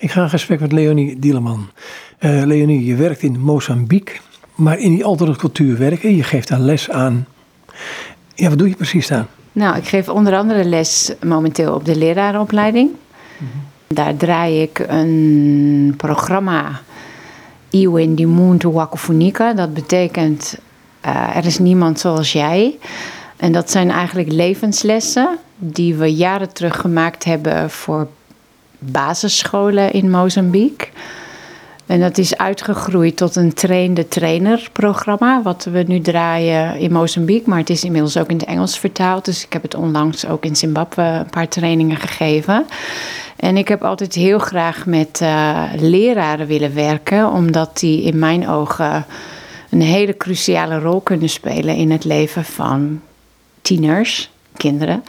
Ik ga in gesprek met Leonie Dieleman. Uh, Leonie, je werkt in Mozambique, maar in die andere cultuur werken. Je geeft daar les aan. Ja, wat doe je precies daar? Nou, ik geef onder andere les momenteel op de lerarenopleiding. Mhm. Daar draai ik een programma Iwin di Wakofunika. Dat betekent uh, er is niemand zoals jij. En dat zijn eigenlijk levenslessen die we jaren terug gemaakt hebben voor basisscholen in Mozambique. En dat is uitgegroeid tot een trainde trainer programma, wat we nu draaien in Mozambique. Maar het is inmiddels ook in het Engels vertaald. Dus ik heb het onlangs ook in Zimbabwe een paar trainingen gegeven. En ik heb altijd heel graag met uh, leraren willen werken, omdat die in mijn ogen een hele cruciale rol kunnen spelen in het leven van tieners, kinderen.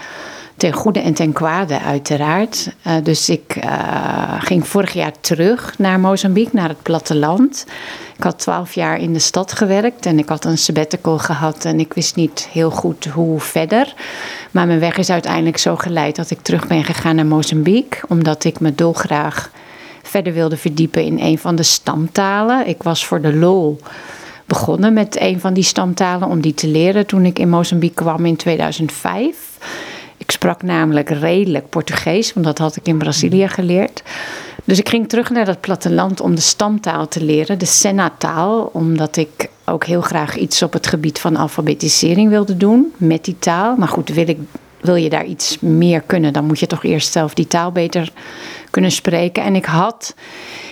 Ten goede en ten kwade, uiteraard. Uh, dus ik uh, ging vorig jaar terug naar Mozambique, naar het platteland. Ik had twaalf jaar in de stad gewerkt en ik had een sabbatical gehad en ik wist niet heel goed hoe verder. Maar mijn weg is uiteindelijk zo geleid dat ik terug ben gegaan naar Mozambique, omdat ik me dolgraag verder wilde verdiepen in een van de stamtalen. Ik was voor de lol begonnen met een van die stamtalen om die te leren toen ik in Mozambique kwam in 2005. Ik sprak namelijk redelijk Portugees, want dat had ik in Brazilië geleerd. Dus ik ging terug naar dat platteland om de stamtaal te leren, de Sena-taal, omdat ik ook heel graag iets op het gebied van alfabetisering wilde doen met die taal. Maar goed, wil, ik, wil je daar iets meer kunnen, dan moet je toch eerst zelf die taal beter kunnen spreken. En ik had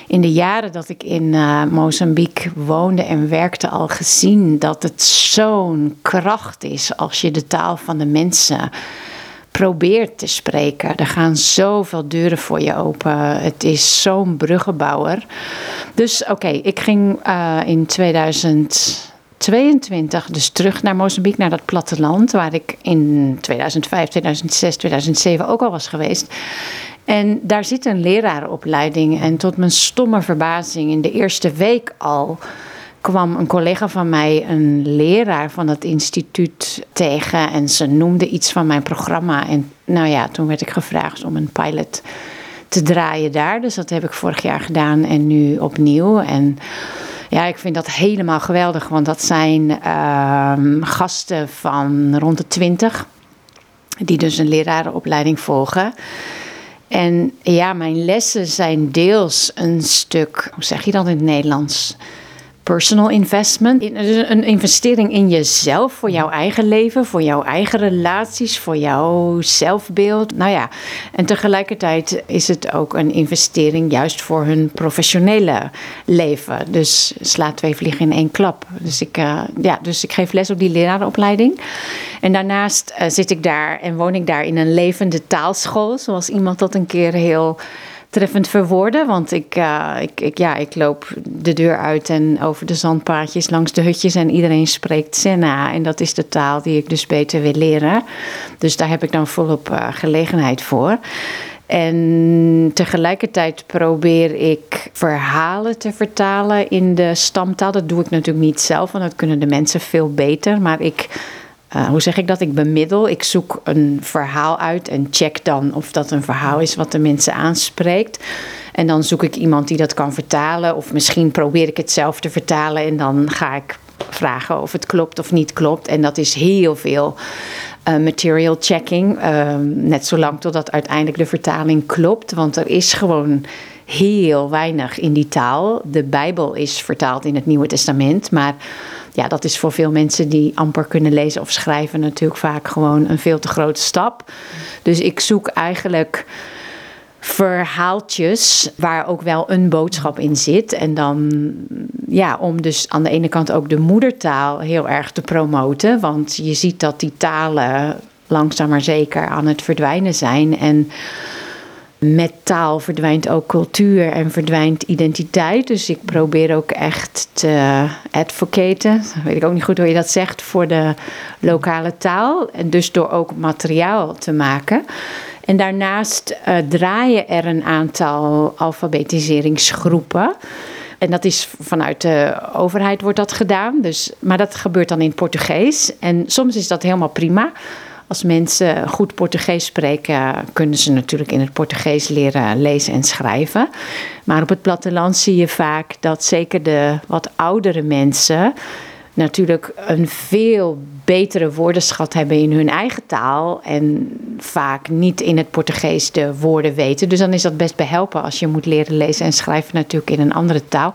in de jaren dat ik in uh, Mozambique woonde en werkte al gezien dat het zo'n kracht is als je de taal van de mensen probeert te spreken. Er gaan zoveel deuren voor je open. Het is zo'n bruggenbouwer. Dus oké, ik ging uh, in 2022 dus terug naar Mozambique, naar dat platteland, waar ik in 2005, 2006, 2007 ook al was geweest. En daar zit een lerarenopleiding. En tot mijn stomme verbazing, in de eerste week al kwam een collega van mij, een leraar van het instituut, tegen. En ze noemde iets van mijn programma. En nou ja, toen werd ik gevraagd om een pilot te draaien daar. Dus dat heb ik vorig jaar gedaan en nu opnieuw. En ja, ik vind dat helemaal geweldig, want dat zijn uh, gasten van rond de twintig. Die dus een lerarenopleiding volgen. En ja, mijn lessen zijn deels een stuk, hoe zeg je dat in het Nederlands? Personal investment. Dus een investering in jezelf, voor jouw eigen leven, voor jouw eigen relaties, voor jouw zelfbeeld. Nou ja, en tegelijkertijd is het ook een investering juist voor hun professionele leven. Dus slaat twee vliegen in één klap. Dus ik, uh, ja, dus ik geef les op die lerarenopleiding. En daarnaast uh, zit ik daar en woon ik daar in een levende taalschool, zoals iemand dat een keer heel treffend verwoorden. Want ik, uh, ik, ik, ja, ik loop de deur uit en over de zandpaadjes langs de hutjes en iedereen spreekt Senna. En dat is de taal die ik dus beter wil leren. Dus daar heb ik dan volop uh, gelegenheid voor. En tegelijkertijd probeer ik verhalen te vertalen in de stamtaal. Dat doe ik natuurlijk niet zelf, want dat kunnen de mensen veel beter. Maar ik uh, hoe zeg ik dat? Ik bemiddel. Ik zoek een verhaal uit en check dan of dat een verhaal is wat de mensen aanspreekt. En dan zoek ik iemand die dat kan vertalen. Of misschien probeer ik het zelf te vertalen en dan ga ik vragen of het klopt of niet klopt. En dat is heel veel uh, material checking. Uh, net zolang totdat uiteindelijk de vertaling klopt. Want er is gewoon heel weinig in die taal. De Bijbel is vertaald in het Nieuwe Testament, maar ja, dat is voor veel mensen die amper kunnen lezen of schrijven natuurlijk vaak gewoon een veel te grote stap. Dus ik zoek eigenlijk verhaaltjes waar ook wel een boodschap in zit. En dan, ja, om dus aan de ene kant ook de moedertaal heel erg te promoten. Want je ziet dat die talen langzaam maar zeker aan het verdwijnen zijn. En met taal verdwijnt ook cultuur en verdwijnt identiteit. Dus ik probeer ook echt te advocaten, weet ik ook niet goed hoe je dat zegt, voor de lokale taal. En dus door ook materiaal te maken. En daarnaast uh, draaien er een aantal alfabetiseringsgroepen. En dat is vanuit de overheid wordt dat gedaan. Dus, maar dat gebeurt dan in Portugees. En soms is dat helemaal prima Als mensen goed Portugees spreken, kunnen ze natuurlijk in het Portugees leren lezen en schrijven. Maar op het platteland zie je vaak dat zeker de wat oudere mensen natuurlijk een veel betere woordenschat hebben in hun eigen taal en vaak niet in het Portugees de woorden weten. Dus dan is dat best behelpen als je moet leren lezen en schrijven natuurlijk in een andere taal.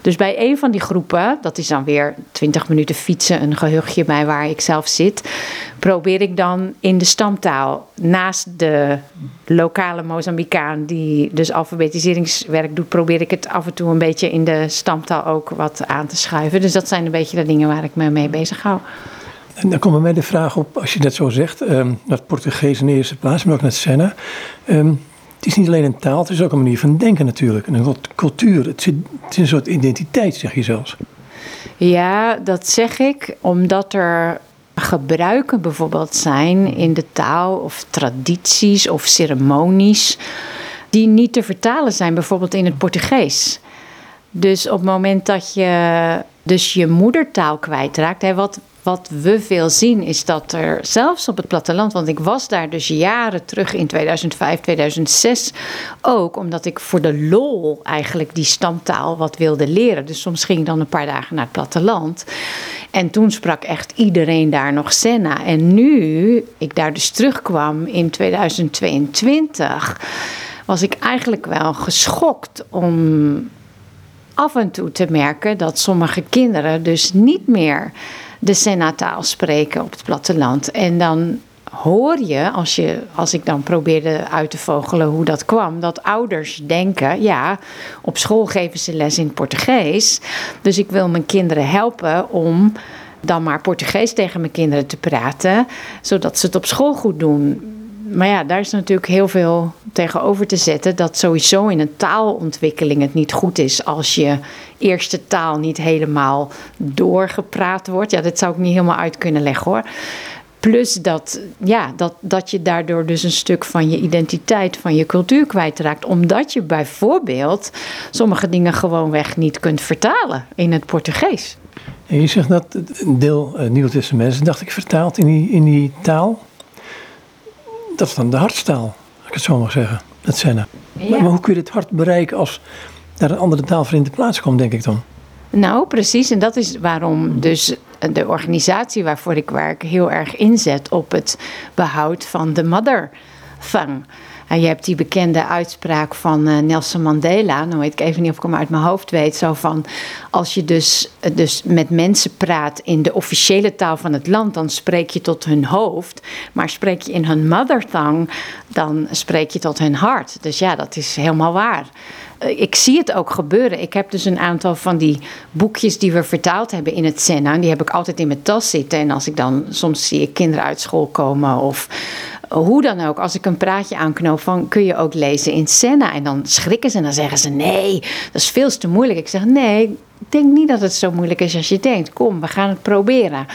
Dus bij een van die groepen, dat is dan weer 20 minuten fietsen, een gehuchtje bij waar ik zelf zit, probeer ik dan in de stamtaal naast de lokale Mozambicaan die dus alfabetiseringswerk doet, probeer ik het af en toe een beetje in de stamtaal ook wat aan te schuiven. Dus dat zijn een beetje de dingen waar ik me mee bezig hou. En dan komt bij mij de vraag op, als je dat zo zegt, um, dat Portugees in de eerste plaats, maar ook naar Senna. Um, het is niet alleen een taal, het is ook een manier van denken natuurlijk. En een cultuur, het, het is een soort identiteit, zeg je zelfs. Ja, dat zeg ik omdat er gebruiken bijvoorbeeld zijn in de taal of tradities of ceremonies die niet te vertalen zijn, bijvoorbeeld in het Portugees. Dus op het moment dat je dus je moedertaal kwijtraakt, hè, wat, wat we veel zien is dat er zelfs op het platteland, want ik was daar dus jaren terug in 2005, 2006 ook, omdat ik voor de lol eigenlijk die stamtaal wat wilde leren. Dus soms ging ik dan een paar dagen naar het platteland. En toen sprak echt iedereen daar nog Senna. En nu ik daar dus terugkwam in 2022, was ik eigenlijk wel geschokt om af en toe te merken dat sommige kinderen dus niet meer de Senna-taal spreken op het platteland. En dan hoor je als, je, als ik dan probeerde uit te vogelen hoe dat kwam, dat ouders denken: ja, op school geven ze les in Portugees. Dus ik wil mijn kinderen helpen om dan maar Portugees tegen mijn kinderen te praten, zodat ze het op school goed doen. Maar ja, daar is natuurlijk heel veel tegenover te zetten. Dat sowieso in een taalontwikkeling het niet goed is als je eerste taal niet helemaal doorgepraat wordt. Ja, dat zou ik niet helemaal uit kunnen leggen hoor. Plus dat, ja, dat, dat je daardoor dus een stuk van je identiteit, van je cultuur kwijtraakt. Omdat je bijvoorbeeld sommige dingen gewoonweg niet kunt vertalen in het Portugees. En je zegt dat een deel uh, Nieuw Testament dacht ik, vertaald in die, in die taal. Dat is dan de hartstaal, als ik het zo mag zeggen. Dat zijn er. Maar, maar, hoe kun je het hart bereiken als daar een andere taal voor in de plaats komt, denk ik dan? Nou, precies. En dat is waarom dus de organisatie waarvoor ik werk heel erg inzet op het behoud van de mother je hebt die bekende uitspraak van uh, Nelson Mandela, nou weet ik even niet of ik hem uit mijn hoofd weet, zo van als je dus, dus met mensen praat in de officiële taal van het land, dan spreek je tot hun hoofd, maar spreek je in hun mother tongue, dan spreek je tot hun hart. Dus ja, dat is helemaal waar eh, ik zie het ook gebeuren. Ik heb dus een aantal van die boekjes die we vertaald hebben in het Senna. Die heb ik altijd in mijn tas zitten. En als ik dan soms zie ik kinderen uit school komen of hoe dan ook, als ik een praatje aanknoop van kun je ook lezen in Senna. En dan schrikken ze en dan zeggen ze nee, dat is veel te moeilijk. Ik zeg nee, ik denk niet dat het zo moeilijk is als je denkt. Kom, we gaan het proberen.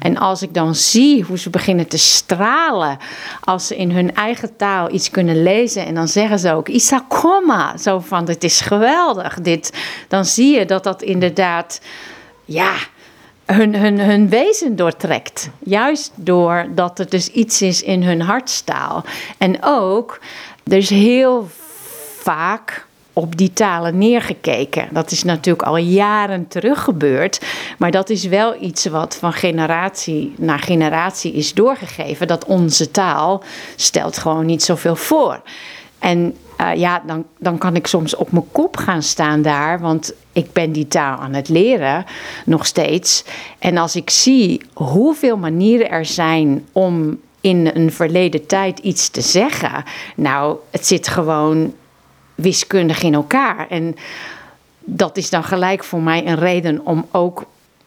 En als ik dan zie hoe ze beginnen te stralen als ze in hun eigen taal iets kunnen lezen en dan zeggen ze ook Isa Koma, zo van dit is geweldig. Dit, dan zie je dat dat inderdaad ja, hun, hun, hun wezen doortrekt. Juist doordat het dus iets is in hun hartstaal. En ook, er is heel vaak op die talen neergekeken. Dat is natuurlijk al jaren terug gebeurd. Maar dat is wel iets wat van generatie naar generatie is doorgegeven. Dat onze taal stelt gewoon niet zoveel voor. En uh, ja, dan, dan kan ik soms op mijn kop gaan staan daar. Want ik ben die taal aan het leren, nog steeds. En als ik zie hoeveel manieren er zijn om in een verleden tijd iets te zeggen. Nou, het zit gewoon wiskundig in elkaar. En dat is dan gelijk voor mij een reden om ook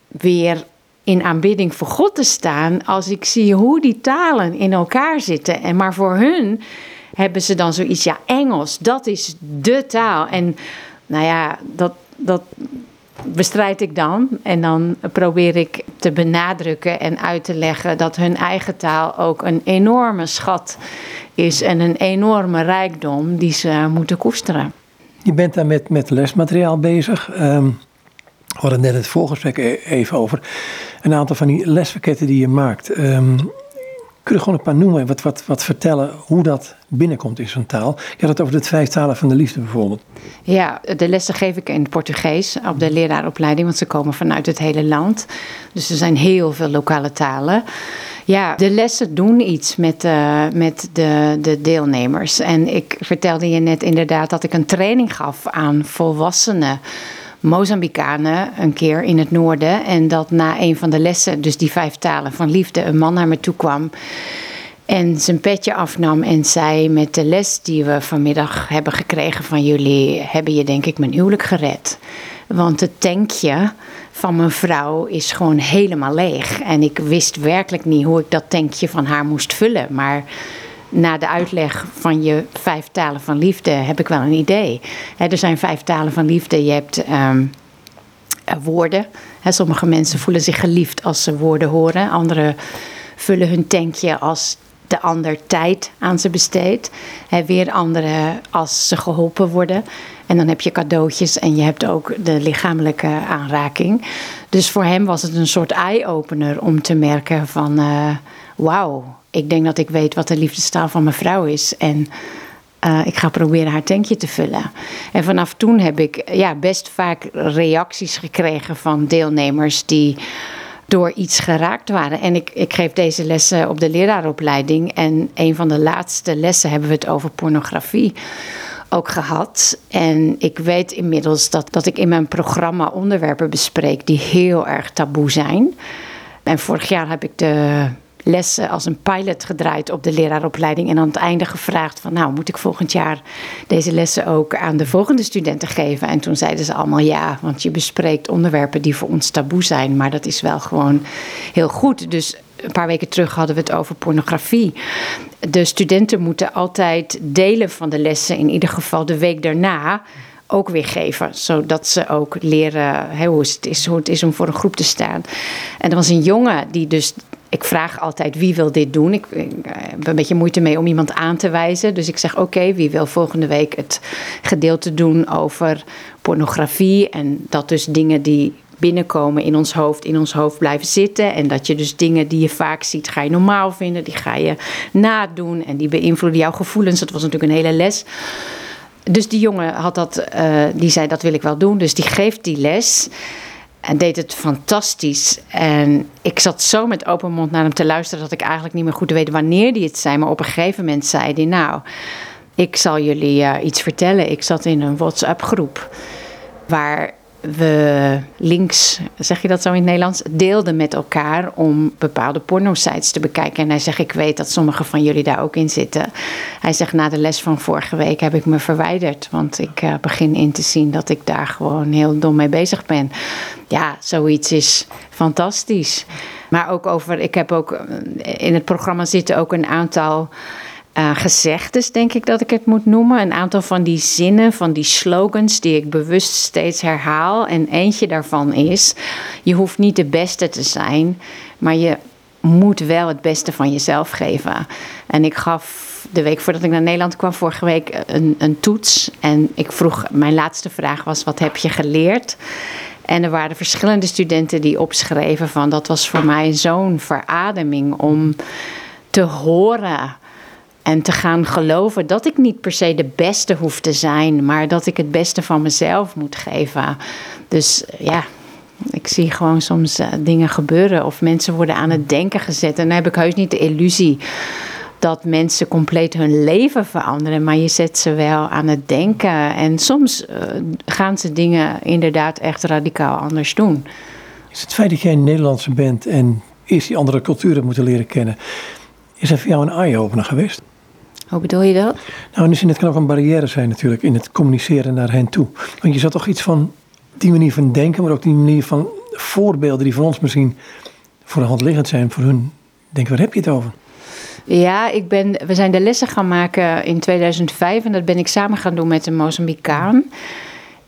weer in aanbidding voor God te staan. Als ik zie hoe die talen in elkaar zitten. En maar voor hun hebben ze dan zoiets, ja, Engels, dat is de taal. En nou ja, dat, dat bestrijd ik dan. En dan probeer ik te benadrukken en uit te leggen dat hun eigen taal ook een enorme schat is en een enorme rijkdom die ze moeten koesteren. Je bent daar met, met lesmateriaal bezig. Um, we hadden net het voorgesprek e-, even over. Een aantal van die lespakketten die je maakt. Um, Kun je gewoon een paar noemen, wat, wat, wat vertellen hoe dat binnenkomt in zo'n taal? Je had het over de vijf talen van de liefde bijvoorbeeld. Ja, de lessen geef ik in het Portugees op de leraaropleiding, want ze komen vanuit het hele land. Dus er zijn heel veel lokale talen. Ja, de lessen doen iets met, uh, met de, de deelnemers. En ik vertelde je net inderdaad dat ik een training gaf aan volwassenen. Mozambicanen een keer in het noorden. En dat na een van de lessen, dus die vijf talen van liefde, een man naar me toe kwam. En zijn petje afnam en zei: Met de les die we vanmiddag hebben gekregen van jullie, hebben je denk ik mijn huwelijk gered. Want het tankje van mijn vrouw is gewoon helemaal leeg. En ik wist werkelijk niet hoe ik dat tankje van haar moest vullen. Maar na de uitleg van je vijf talen van liefde heb ik wel een idee. er zijn vijf talen van liefde. Je hebt um, woorden. sommige mensen voelen zich geliefd als ze woorden horen. Anderen vullen hun tankje als de ander tijd aan ze besteedt. weer anderen als ze geholpen worden. En dan heb je cadeautjes en je hebt ook de lichamelijke aanraking. Dus voor hem was het een soort eye-opener om te merken van... Uh, wauw, ik denk dat ik weet wat de liefdestaal van mijn vrouw is. En uh, ik ga proberen haar tankje te vullen. En vanaf toen heb ik ja, best vaak reacties gekregen van deelnemers die door iets geraakt waren. En ik, ik geef deze lessen op de leraaropleiding. En een van de laatste lessen hebben we het over pornografie ook gehad. En ik weet inmiddels dat, dat ik in mijn programma onderwerpen bespreek die heel erg taboe zijn. En vorig jaar heb ik de lessen als een pilot gedraaid op de leraaropleiding. En aan het einde gevraagd van nou moet ik volgend jaar deze lessen ook aan de volgende studenten geven. En toen zeiden ze allemaal ja, want je bespreekt onderwerpen die voor ons taboe zijn. Maar dat is wel gewoon heel goed. Dus een paar weken terug hadden we het over pornografie. De studenten moeten altijd delen van de lessen, in ieder geval de week daarna ook weer geven. Zodat ze ook leren hoe, het is, hoe het is om voor een groep te staan. En er was een jongen die dus ik vraag altijd wie wil dit doen. Ik, ik, heb een beetje moeite mee om iemand aan te wijzen. Dus ik zeg oké, wie wil volgende week het gedeelte doen over pornografie. En dat dus dingen die binnenkomen in ons hoofd, in ons hoofd blijven zitten. En dat je dus dingen die je vaak ziet, ga je normaal vinden. Die ga je nadoen en die beïnvloeden jouw gevoelens. Dat was natuurlijk een hele les. Dus die jongen had dat, uh, die zei dat wil ik wel doen. Dus die geeft die les. En deed het fantastisch. En ik zat zo met open mond naar hem te luisteren dat ik eigenlijk niet meer goed weet wanneer hij het zei. Maar op een gegeven moment zei hij: Nou, ik zal jullie uh, iets vertellen. Ik zat in een WhatsApp-groep waar we links, zeg je dat zo in het Nederlands, deelden met elkaar om bepaalde pornosites te bekijken. En hij zegt, ik weet dat sommige van jullie daar ook in zitten. Hij zegt, na de les van vorige week heb ik me verwijderd, want ik uh, begin in te zien dat ik daar gewoon heel dom mee bezig ben. Ja, zoiets is fantastisch. Maar ook over, ik heb ook in het programma zitten ook een aantal uh, gezegdes, denk ik dat ik het moet noemen. Een aantal van die zinnen, van die slogans die ik bewust steeds herhaal. En eentje daarvan is: je hoeft niet de beste te zijn, maar je moet wel het beste van jezelf geven. En ik gaf de week voordat ik naar Nederland kwam, vorige week, een, een toets. En ik vroeg, mijn laatste vraag was: wat heb je geleerd? En er waren verschillende studenten die opschreven van dat was voor mij zo'n verademing om te horen en te gaan geloven dat ik niet per se de beste hoef te zijn, maar dat ik het beste van mezelf moet geven. Dus ja, ik zie gewoon soms uh, dingen gebeuren of mensen worden aan het denken gezet. En dan heb ik heus niet de illusie dat mensen compleet hun leven veranderen, maar je zet ze wel aan het denken. En soms uh, gaan ze dingen inderdaad echt radicaal anders doen. Is het feit dat jij Nederlandse bent en eerst die andere culturen moeten leren kennen, is dat voor jou een eye-opener geweest? Hoe bedoel je dat? Nou, dus het kan ook een barrière zijn natuurlijk in het communiceren naar hen toe. Want je zat toch iets van die manier van denken, maar ook die manier van voorbeelden die voor ons misschien voor de hand liggend zijn, voor hun. Denk, waar heb je het over? Ja, ik ben, we zijn de lessen gaan maken in 2005 en dat ben ik samen gaan doen met een Mozambicaan.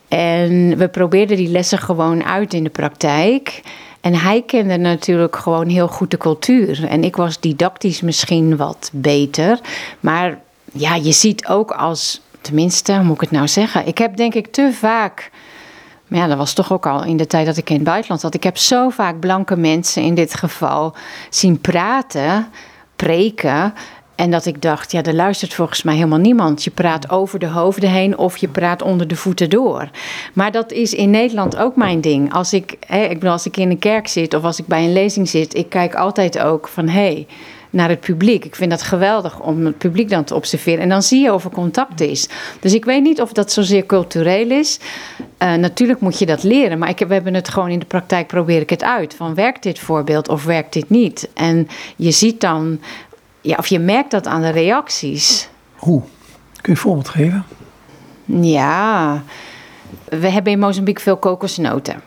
En we probeerden die lessen gewoon uit in de praktijk. En hij kende natuurlijk gewoon heel goed de cultuur. En ik was didactisch misschien wat beter. Maar ja, je ziet ook als, tenminste, hoe moet ik het nou zeggen? Ik heb denk ik te vaak. Ja, dat was toch ook al in de tijd dat ik in het buitenland zat. Ik heb zo vaak blanke mensen in dit geval zien praten preken. En dat ik dacht, ja, er luistert volgens mij helemaal niemand. Je praat over de hoofden heen of je praat onder de voeten door. Maar dat is in Nederland ook mijn ding. Als ik, hè, ik bedoel, als ik in een kerk zit of als ik bij een lezing zit, ik kijk altijd ook van hé. Hey, naar het publiek. Ik vind dat geweldig om het publiek dan te observeren. En dan zie je of er contact is. Dus ik weet niet of dat zozeer cultureel is. Uh, natuurlijk moet je dat leren. Maar ik, we hebben het gewoon in de praktijk probeer ik het uit. Van werkt dit voorbeeld of werkt dit niet? En je ziet dan, ja, of je merkt dat aan de reacties. Hoe? Kun je een voorbeeld geven? Ja, we hebben in Mozambique veel kokosnoten.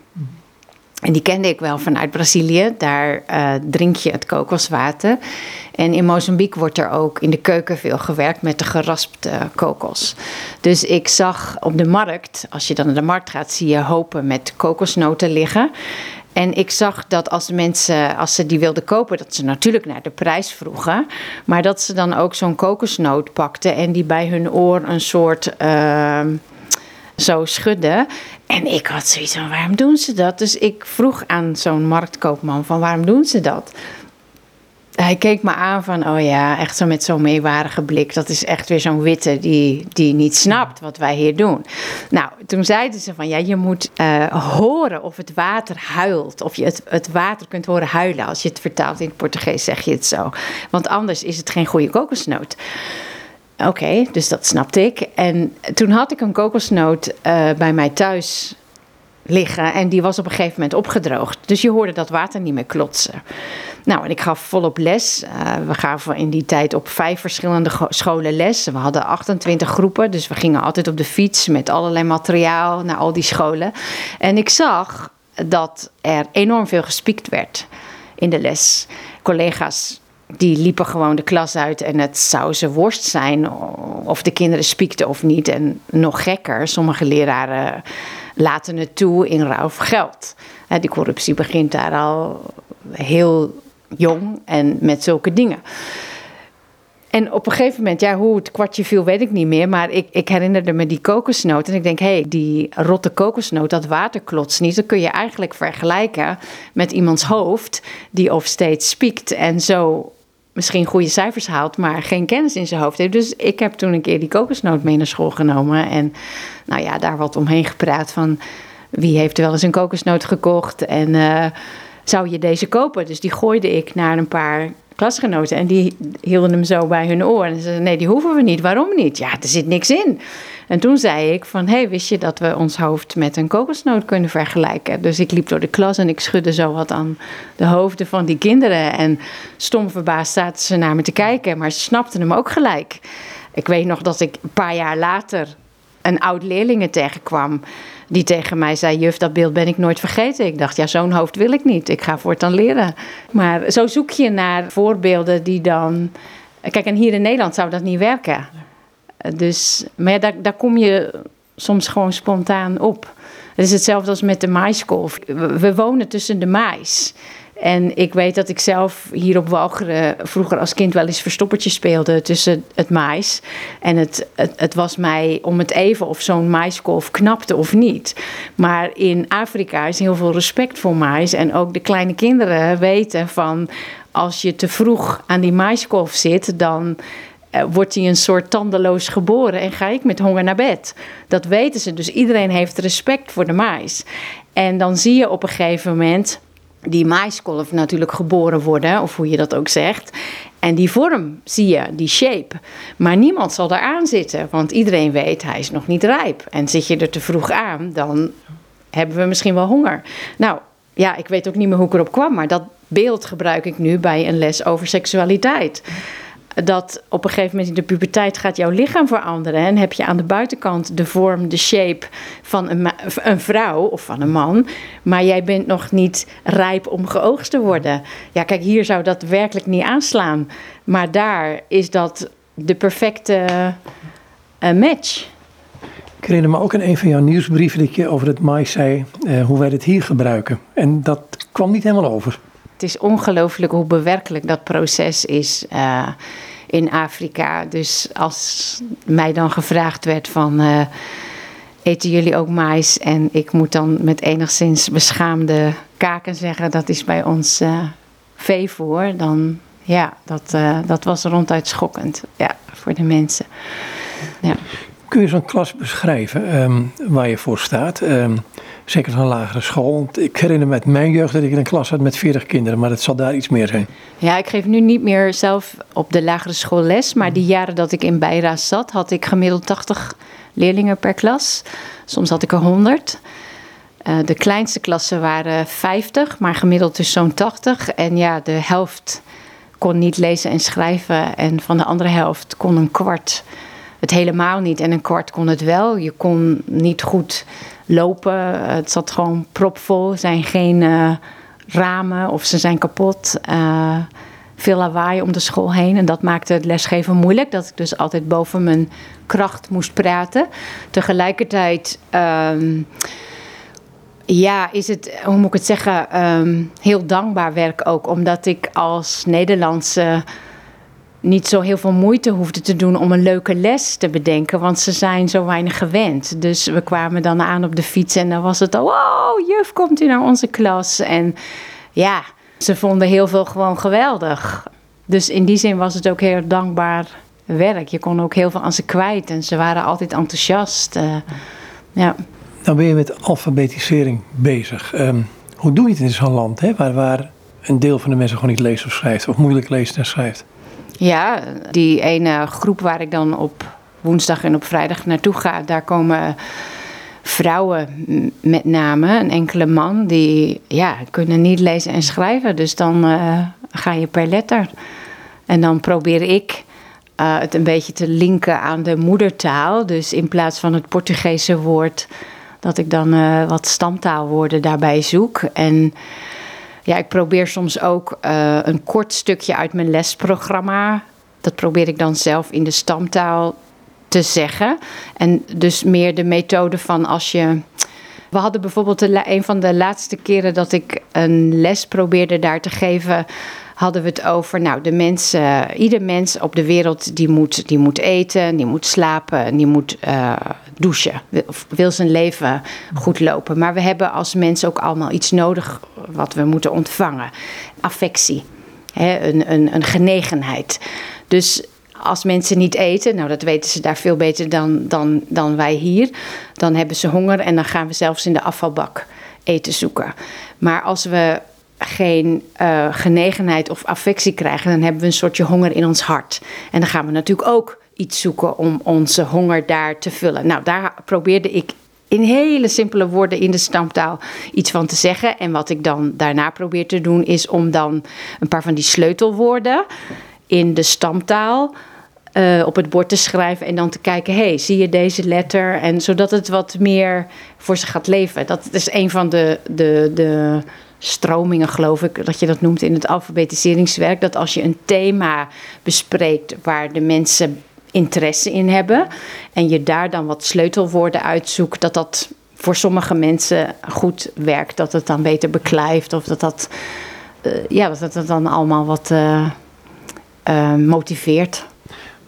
En die kende ik wel vanuit Brazilië. Daar uh, drink je het kokoswater. En in Mozambique wordt er ook in de keuken veel gewerkt met de geraspte kokos. Dus ik zag op de markt, als je dan naar de markt gaat, zie je hopen met kokosnoten liggen. En ik zag dat als de mensen, als ze die wilden kopen, dat ze natuurlijk naar de prijs vroegen. Maar dat ze dan ook zo'n kokosnoot pakten en die bij hun oor een soort. Uh, zo schudden. En ik had zoiets van, waarom doen ze dat? Dus ik vroeg aan zo'n marktkoopman van, waarom doen ze dat? Hij keek me aan van, oh ja, echt zo met zo'n meewarige blik. Dat is echt weer zo'n witte die, die niet snapt wat wij hier doen. Nou, toen zeiden ze van, ja, je moet uh, horen of het water huilt. Of je het, het water kunt horen huilen. Als je het vertaalt in het Portugees zeg je het zo. Want anders is het geen goede kokosnoot. Oké, dus dat snapte ik. En toen had ik een kokosnoot uh, bij mij thuis liggen en die was op een gegeven moment opgedroogd. Dus je hoorde dat water niet meer klotsen. Nou, en ik gaf volop les. Uh, we gaven in die tijd op vijf verschillende scholen les. We hadden 28 groepen, dus we gingen altijd op de fiets met allerlei materiaal naar al die scholen. En ik zag dat er enorm veel gespiekt werd in de les. Collega's die liepen gewoon de klas uit en het zou ze worst zijn of de kinderen spiekten of niet. En nog gekker, sommige leraren laten het toe in ruil voor geld. Die corruptie begint daar al heel jong en met zulke dingen. En op een gegeven moment, ja, hoe het kwartje viel, weet ik niet meer. Maar ik, ik herinnerde me die kokosnoot. En ik denk, hé, hey, die rotte kokosnoot, dat water klotst niet. Dat kun je eigenlijk vergelijken met iemands hoofd, die of steeds spiekt en zo misschien goede cijfers haalt, maar geen kennis in zijn hoofd heeft. Dus ik heb toen een keer die kokosnoot mee naar school genomen. En nou ja, daar wat omheen gepraat van wie heeft wel eens een kokosnoot gekocht en uh, zou je deze kopen? Dus die gooide ik naar een paar klasgenoten en die hielden hem zo bij hun oor. En ze zeiden, nee, die hoeven we niet. Waarom niet? Ja, er zit niks in. En toen zei ik van, hé, hey, wist je dat we ons hoofd met een kokosnoot kunnen vergelijken? Dus ik liep door de klas en ik schudde zo wat aan de hoofden van die kinderen. En stom verbaasd zaten ze naar me te kijken, maar ze snapten hem ook gelijk. Ik weet nog dat ik een paar jaar later een oud leerlingen tegenkwam. Die tegen mij zei: Juf, dat beeld ben ik nooit vergeten. Ik dacht: Ja, zo'n hoofd wil ik niet. Ik ga voortaan leren. Maar zo zoek je naar voorbeelden die dan. Kijk, en hier in Nederland zou dat niet werken. Dus, maar ja, daar, daar kom je soms gewoon spontaan op. Het is hetzelfde als met de maiskolf. We wonen tussen de mais. En ik weet dat ik zelf hier op Walcheren vroeger als kind wel eens verstoppertje speelde tussen het mais. En het, het, het was mij om het even of zo'n maiskolf knapte of niet. Maar in Afrika is heel veel respect voor mais. En ook de kleine kinderen weten van als je te vroeg aan die maiskolf zit, dan uh, wordt hij een soort tandeloos geboren en ga ik met honger naar bed. Dat weten ze. Dus iedereen heeft respect voor de mais. En dan zie je op een gegeven moment die maiskolf natuurlijk geboren worden, of hoe je dat ook zegt. En die vorm zie je, die shape. Maar niemand zal daar aan zitten, want iedereen weet hij is nog niet rijp. En zit je er te vroeg aan, dan hebben we misschien wel honger. Nou, ja, ik weet ook niet meer hoe ik erop kwam, maar dat beeld gebruik ik nu bij een les over seksualiteit dat op een gegeven moment in de puberteit gaat jouw lichaam veranderen. En heb je aan de buitenkant de vorm, de shape van een, een vrouw of van een man. Maar jij bent nog niet rijp om geoogst te worden. Ja, kijk, hier zou dat werkelijk niet aanslaan. Maar daar is dat de perfecte uh, match. Ik herinner me ook in een van jouw nieuwsbrieven dat je over het mais zei uh, hoe wij het hier gebruiken. En dat kwam niet helemaal over. Het is ongelooflijk hoe bewerkelijk dat proces is uh, in Afrika. Dus als mij dan gevraagd werd van... Uh, eten jullie ook mais? En ik moet dan met enigszins beschaamde kaken zeggen... dat is bij ons uh, veevoer. Dan ja dat, dat was ronduit schokkend ja, voor de mensen. Ja. Kun je zo'n klas beschrijven um, waar je voor staat? Um, zeker van lagere school. Ik herinner me uit mijn jeugd dat ik in een klas had met 40 kinderen, maar het zal daar iets meer zijn. Ja, ik geef nu niet meer zelf op de lagere school les, maar die jaren dat ik in Beira zat, had ik gemiddeld 80 leerlingen per klas. Soms had ik er 100. Uh, de kleinste klassen waren 50, maar gemiddeld dus zo'n 80. En ja, de helft kon niet lezen en schrijven. En van de andere helft kon een kwart het helemaal niet. En een kwart kon het wel. Je kon niet goed lopen. Het zat gewoon propvol. Er zijn geen uh, ramen of ze zijn kapot. Uh, veel lawaai om de school heen. En dat maakte het lesgeven moeilijk. Dat ik dus altijd boven mijn kracht moest praten. Tegelijkertijd. Um, ja, is het, hoe moet ik het zeggen, um, heel dankbaar werk ook. Omdat ik als Nederlandse niet zo heel veel moeite hoefde te doen om een leuke les te bedenken. Want ze zijn zo weinig gewend. Dus we kwamen dan aan op de fiets en dan was het al... Oh, juf, komt u naar onze klas? En ja, ze vonden heel veel gewoon geweldig. Dus in die zin was het ook heel dankbaar werk. Je kon ook heel veel aan ze kwijt en ze waren altijd enthousiast. Uh, ja. Nou ben je met alfabetisering bezig. Um, hoe doe je het in zo'n land hè, waar, waar een deel van de mensen gewoon niet leest of schrijft... of moeilijk leest en schrijft? Ja, die ene groep waar ik dan op woensdag en op vrijdag naartoe ga, daar komen vrouwen met name, een enkele man, die ja, kunnen niet lezen en schrijven. Dus dan uh, ga je per letter. En dan probeer ik uh, het een beetje te linken aan de moedertaal. Dus in plaats van het Portugese woord, dat ik dan uh, wat stamtaalwoorden daarbij zoek. En ja, ik probeer soms ook uh, een kort stukje uit mijn lesprogramma. Dat probeer ik dan zelf in de stamtaal te zeggen. En dus meer de methode van als je. We hadden bijvoorbeeld een van de laatste keren dat ik een les probeerde daar te geven hadden we het over, nou, de mensen, ieder mens op de wereld die moet, die moet eten, die moet slapen, die moet uh, douchen. Of wil zijn leven goed lopen. Maar we hebben als mensen ook allemaal iets nodig wat we moeten ontvangen. Affectie, hè, een, een, een genegenheid. Dus als mensen niet eten, nou dat weten ze daar veel beter dan, dan, dan wij hier, dan hebben ze honger en dan gaan we zelfs in de afvalbak eten zoeken. Maar als we geen uh, genegenheid of affectie krijgen, dan hebben we een soortje honger in ons hart. En dan gaan we natuurlijk ook iets zoeken om onze honger daar te vullen. Nou, daar probeerde ik in hele simpele woorden in de stamtaal iets van te zeggen. En wat ik dan daarna probeer te doen, is om dan een paar van die sleutelwoorden in de stamtaal. Uh, op het bord te schrijven en dan te kijken, hey, zie je deze letter? En zodat het wat meer voor ze gaat leven. Dat is een van de, de, de stromingen, geloof ik, dat je dat noemt in het alfabetiseringswerk. Dat als je een thema bespreekt waar de mensen interesse in hebben en je daar dan wat sleutelwoorden uitzoekt, dat dat voor sommige mensen goed werkt. Dat het dan beter beklijft of dat dat, uh, ja, dat het dan allemaal wat uh, uh, motiveert.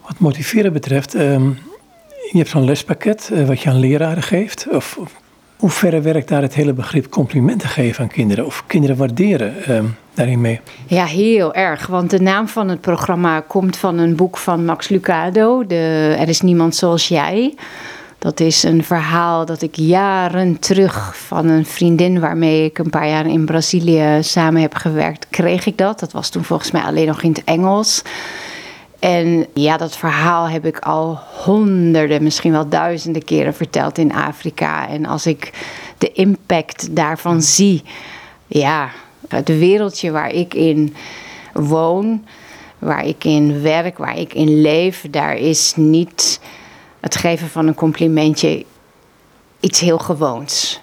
Wat motiveren betreft, ehm, je hebt zo'n lespakket wat je aan leraren geeft. Of, hoe ver werkt daar het hele begrip complimenten geven aan kinderen of kinderen waarderen uh, daarin mee? Ja, heel erg. Want de naam van het programma komt van een boek van Max Lucado, de Er is niemand zoals jij. Dat is een verhaal dat ik jaren terug van een vriendin waarmee ik een paar jaar in Brazilië samen heb gewerkt, kreeg ik dat. Dat was toen volgens mij alleen nog in het Engels. En ja, dat verhaal heb ik al honderden, misschien wel duizenden keren verteld in Afrika. En als ik de impact daarvan zie, ja, het wereldje waar ik in woon, waar ik in werk, waar ik in leef, daar is niet het geven van een complimentje iets heel gewoons.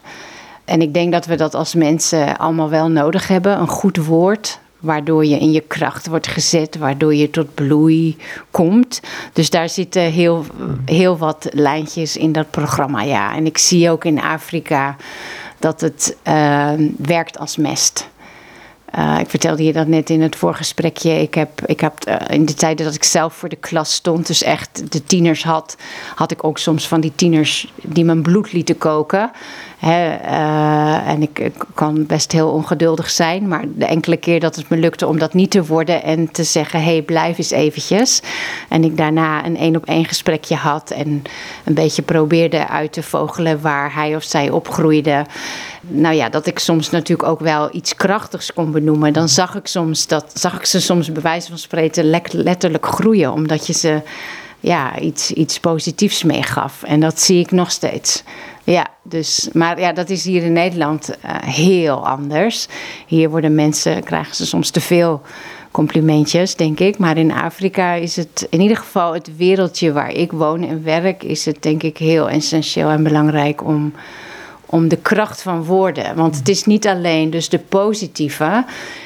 En ik denk dat we dat als mensen allemaal wel nodig hebben. Een goed woord, waardoor je in je kracht wordt gezet, waardoor je tot bloei komt. Dus daar zitten heel, heel wat lijntjes in dat programma, ja. En ik zie ook in Afrika dat het uh, werkt als mest. Uh, ik vertelde je dat net in het voorgesprekje. Ik heb, ik heb uh, in de tijden dat ik zelf voor de klas stond, dus echt de tieners had, had ik ook soms van die tieners die mijn bloed lieten koken. Uh, en ik, kan best heel ongeduldig zijn, maar de enkele keer dat het me lukte om dat niet te worden en te zeggen: hé, blijf eens eventjes. En ik daarna een één op één gesprekje had en een beetje probeerde uit te vogelen waar hij of zij opgroeide. Nou ja, dat ik soms natuurlijk ook wel iets krachtigs kon benoemen. Dan zag ik, soms dat, zag ik ze soms bij wijze van spreken letterlijk groeien, omdat je ze ja, iets, iets positiefs meegaf. En dat zie ik nog steeds. Ja, dus, maar ja, dat is hier in Nederland uh, heel anders. Hier worden mensen, krijgen ze soms te veel complimentjes, denk ik. Maar in Afrika is het, in ieder geval het wereldje waar ik woon en werk, is het denk ik heel essentieel en belangrijk om, om de kracht van woorden. Want het is niet alleen dus de positieve,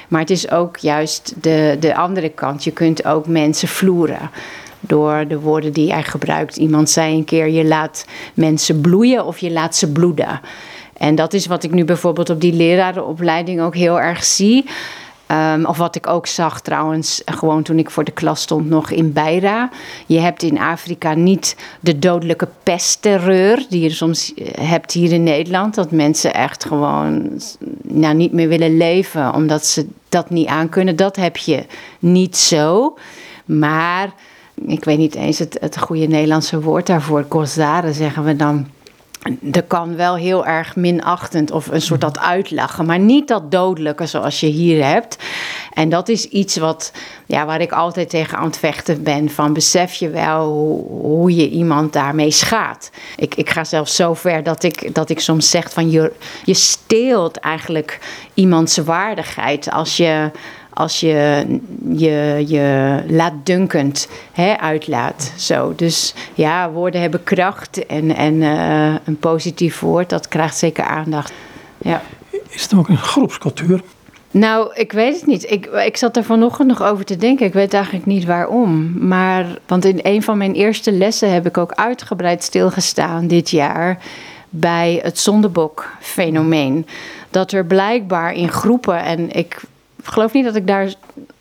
maar het is ook juist de, de andere kant. Je kunt ook mensen vloeren door de woorden die hij gebruikt. Iemand zei een keer: je laat mensen bloeien of je laat ze bloeden. En dat is wat ik nu bijvoorbeeld op die lerarenopleiding ook heel erg zie. Um, of wat ik ook zag trouwens, gewoon toen ik voor de klas stond nog in Beira. Je hebt in Afrika niet de dodelijke pestterreur die je soms eh, hebt hier in Nederland. Dat mensen echt gewoon nou, niet meer willen leven omdat ze dat niet aankunnen. Dat heb je niet zo. Maar ik weet niet eens het, het goede Nederlandse woord daarvoor. Gozare zeggen we dan. Er kan wel heel erg minachtend of een soort dat uitlachen, maar niet dat dodelijke zoals je hier hebt. En dat is iets wat, ja, waar ik altijd tegen aan het vechten ben. Van besef je wel hoe, hoe je iemand daarmee schaadt. Ik, ik ga zelfs zo ver dat ik, dat ik soms zeg van je, je steelt eigenlijk iemands waardigheid als je als je je, je laatdunkend hè, uitlaat. Zo. Dus ja, woorden hebben kracht en, en uh, een positief woord, dat krijgt zeker aandacht. Ja. Is het ook een groepscultuur? Nou, ik weet het niet. Ik, ik zat er vanochtend nog over te denken. Ik weet eigenlijk niet waarom. Maar, want in een van mijn eerste lessen heb ik ook uitgebreid stilgestaan dit jaar bij het zondebok-fenomeen. Dat er blijkbaar in groepen, en ik ik geloof niet dat ik daar,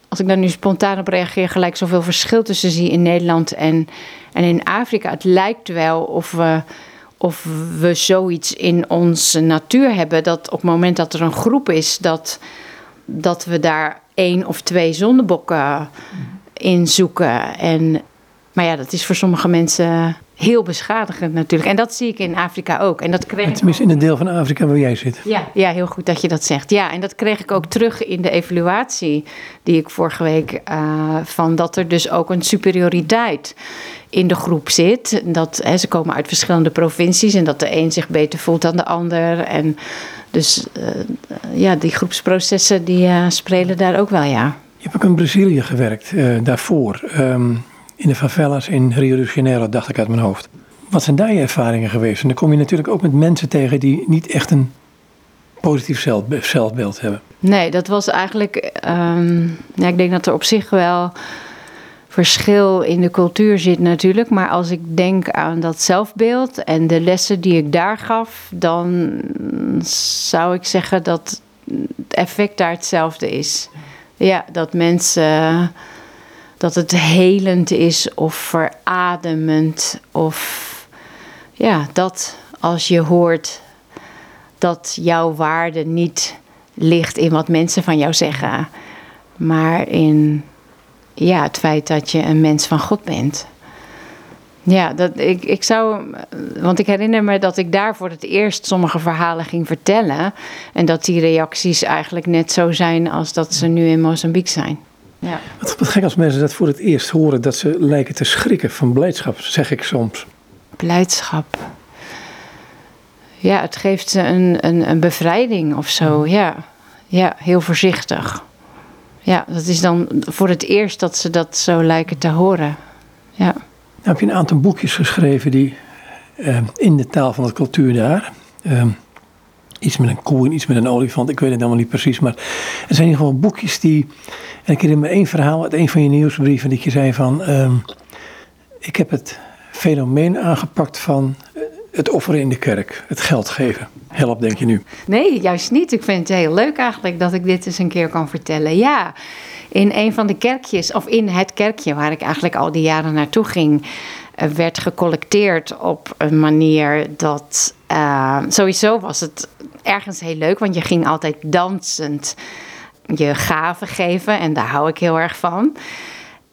als ik daar nu spontaan op reageer, gelijk zoveel verschil tussen zie in Nederland en, en in Afrika. Het lijkt wel of we, of we zoiets in onze natuur hebben dat op het moment dat er een groep is, dat, dat we daar één of twee zondebokken in zoeken. En, maar ja, dat is voor sommige mensen heel beschadigend natuurlijk. En dat zie ik in Afrika ook. En dat kreeg Tenminste in het deel van Afrika waar jij zit. Ja, ja, heel goed dat je dat zegt. Ja, en dat kreeg ik ook terug in de evaluatie die ik vorige week... Uh, van dat er dus ook een superioriteit in de groep zit. Dat, hè, ze komen uit verschillende provincies... en dat de een zich beter voelt dan de ander. En dus uh, ja, die groepsprocessen die uh, spelen daar ook wel, ja. Je hebt ook in Brazilië gewerkt daarvoor... Um, in de favelas in Rio de Janeiro, dacht ik uit mijn hoofd. Wat zijn daar je ervaringen geweest? En dan kom je natuurlijk ook met mensen tegen die niet echt een positief zelfbeeld hebben. Nee, dat was eigenlijk. Um, ja, ik denk dat er op zich wel verschil in de cultuur zit natuurlijk. Maar als ik denk aan dat zelfbeeld en de lessen die ik daar gaf, dan zou ik zeggen dat het effect daar hetzelfde is. Ja, dat mensen dat het helend is of verademend. Of ja, dat als je hoort dat jouw waarde niet ligt in wat mensen van jou zeggen, maar in ja, het feit dat je een mens van God bent. Ja, dat, ik, ik zou. Want ik herinner me dat ik daar voor het eerst sommige verhalen ging vertellen. En dat die reacties eigenlijk net zo zijn als dat ze nu in Mozambique zijn. Ja. Wat, wat gek als mensen dat voor het eerst horen, dat ze lijken te schrikken van blijdschap, zeg ik soms. Blijdschap. Ja, het geeft ze een, een, een bevrijding of zo. Ja. ja, heel voorzichtig. Ja, dat is dan voor het eerst dat ze dat zo lijken te horen. Ja. Nou heb je een aantal boekjes geschreven die uh, in de taal van de cultuur daar. Uh, iets met een koe en iets met een olifant. Ik weet het allemaal niet precies. Maar er zijn in ieder geval boekjes die. En ik herinner me één verhaal uit een van je nieuwsbrieven. dat je zei van. Um, ik heb het fenomeen aangepakt van het offeren in de kerk, het geld geven. helpt, denk je nu? Nee, juist niet. Ik vind het heel leuk eigenlijk dat ik dit eens een keer kan vertellen. Ja, in een van de kerkjes, of in het kerkje waar ik eigenlijk al die jaren naartoe ging, eh, werd gecollecteerd op een manier dat. Uh, sowieso was het ergens heel leuk, want je ging altijd dansend je gaven geven en daar hou ik heel erg van.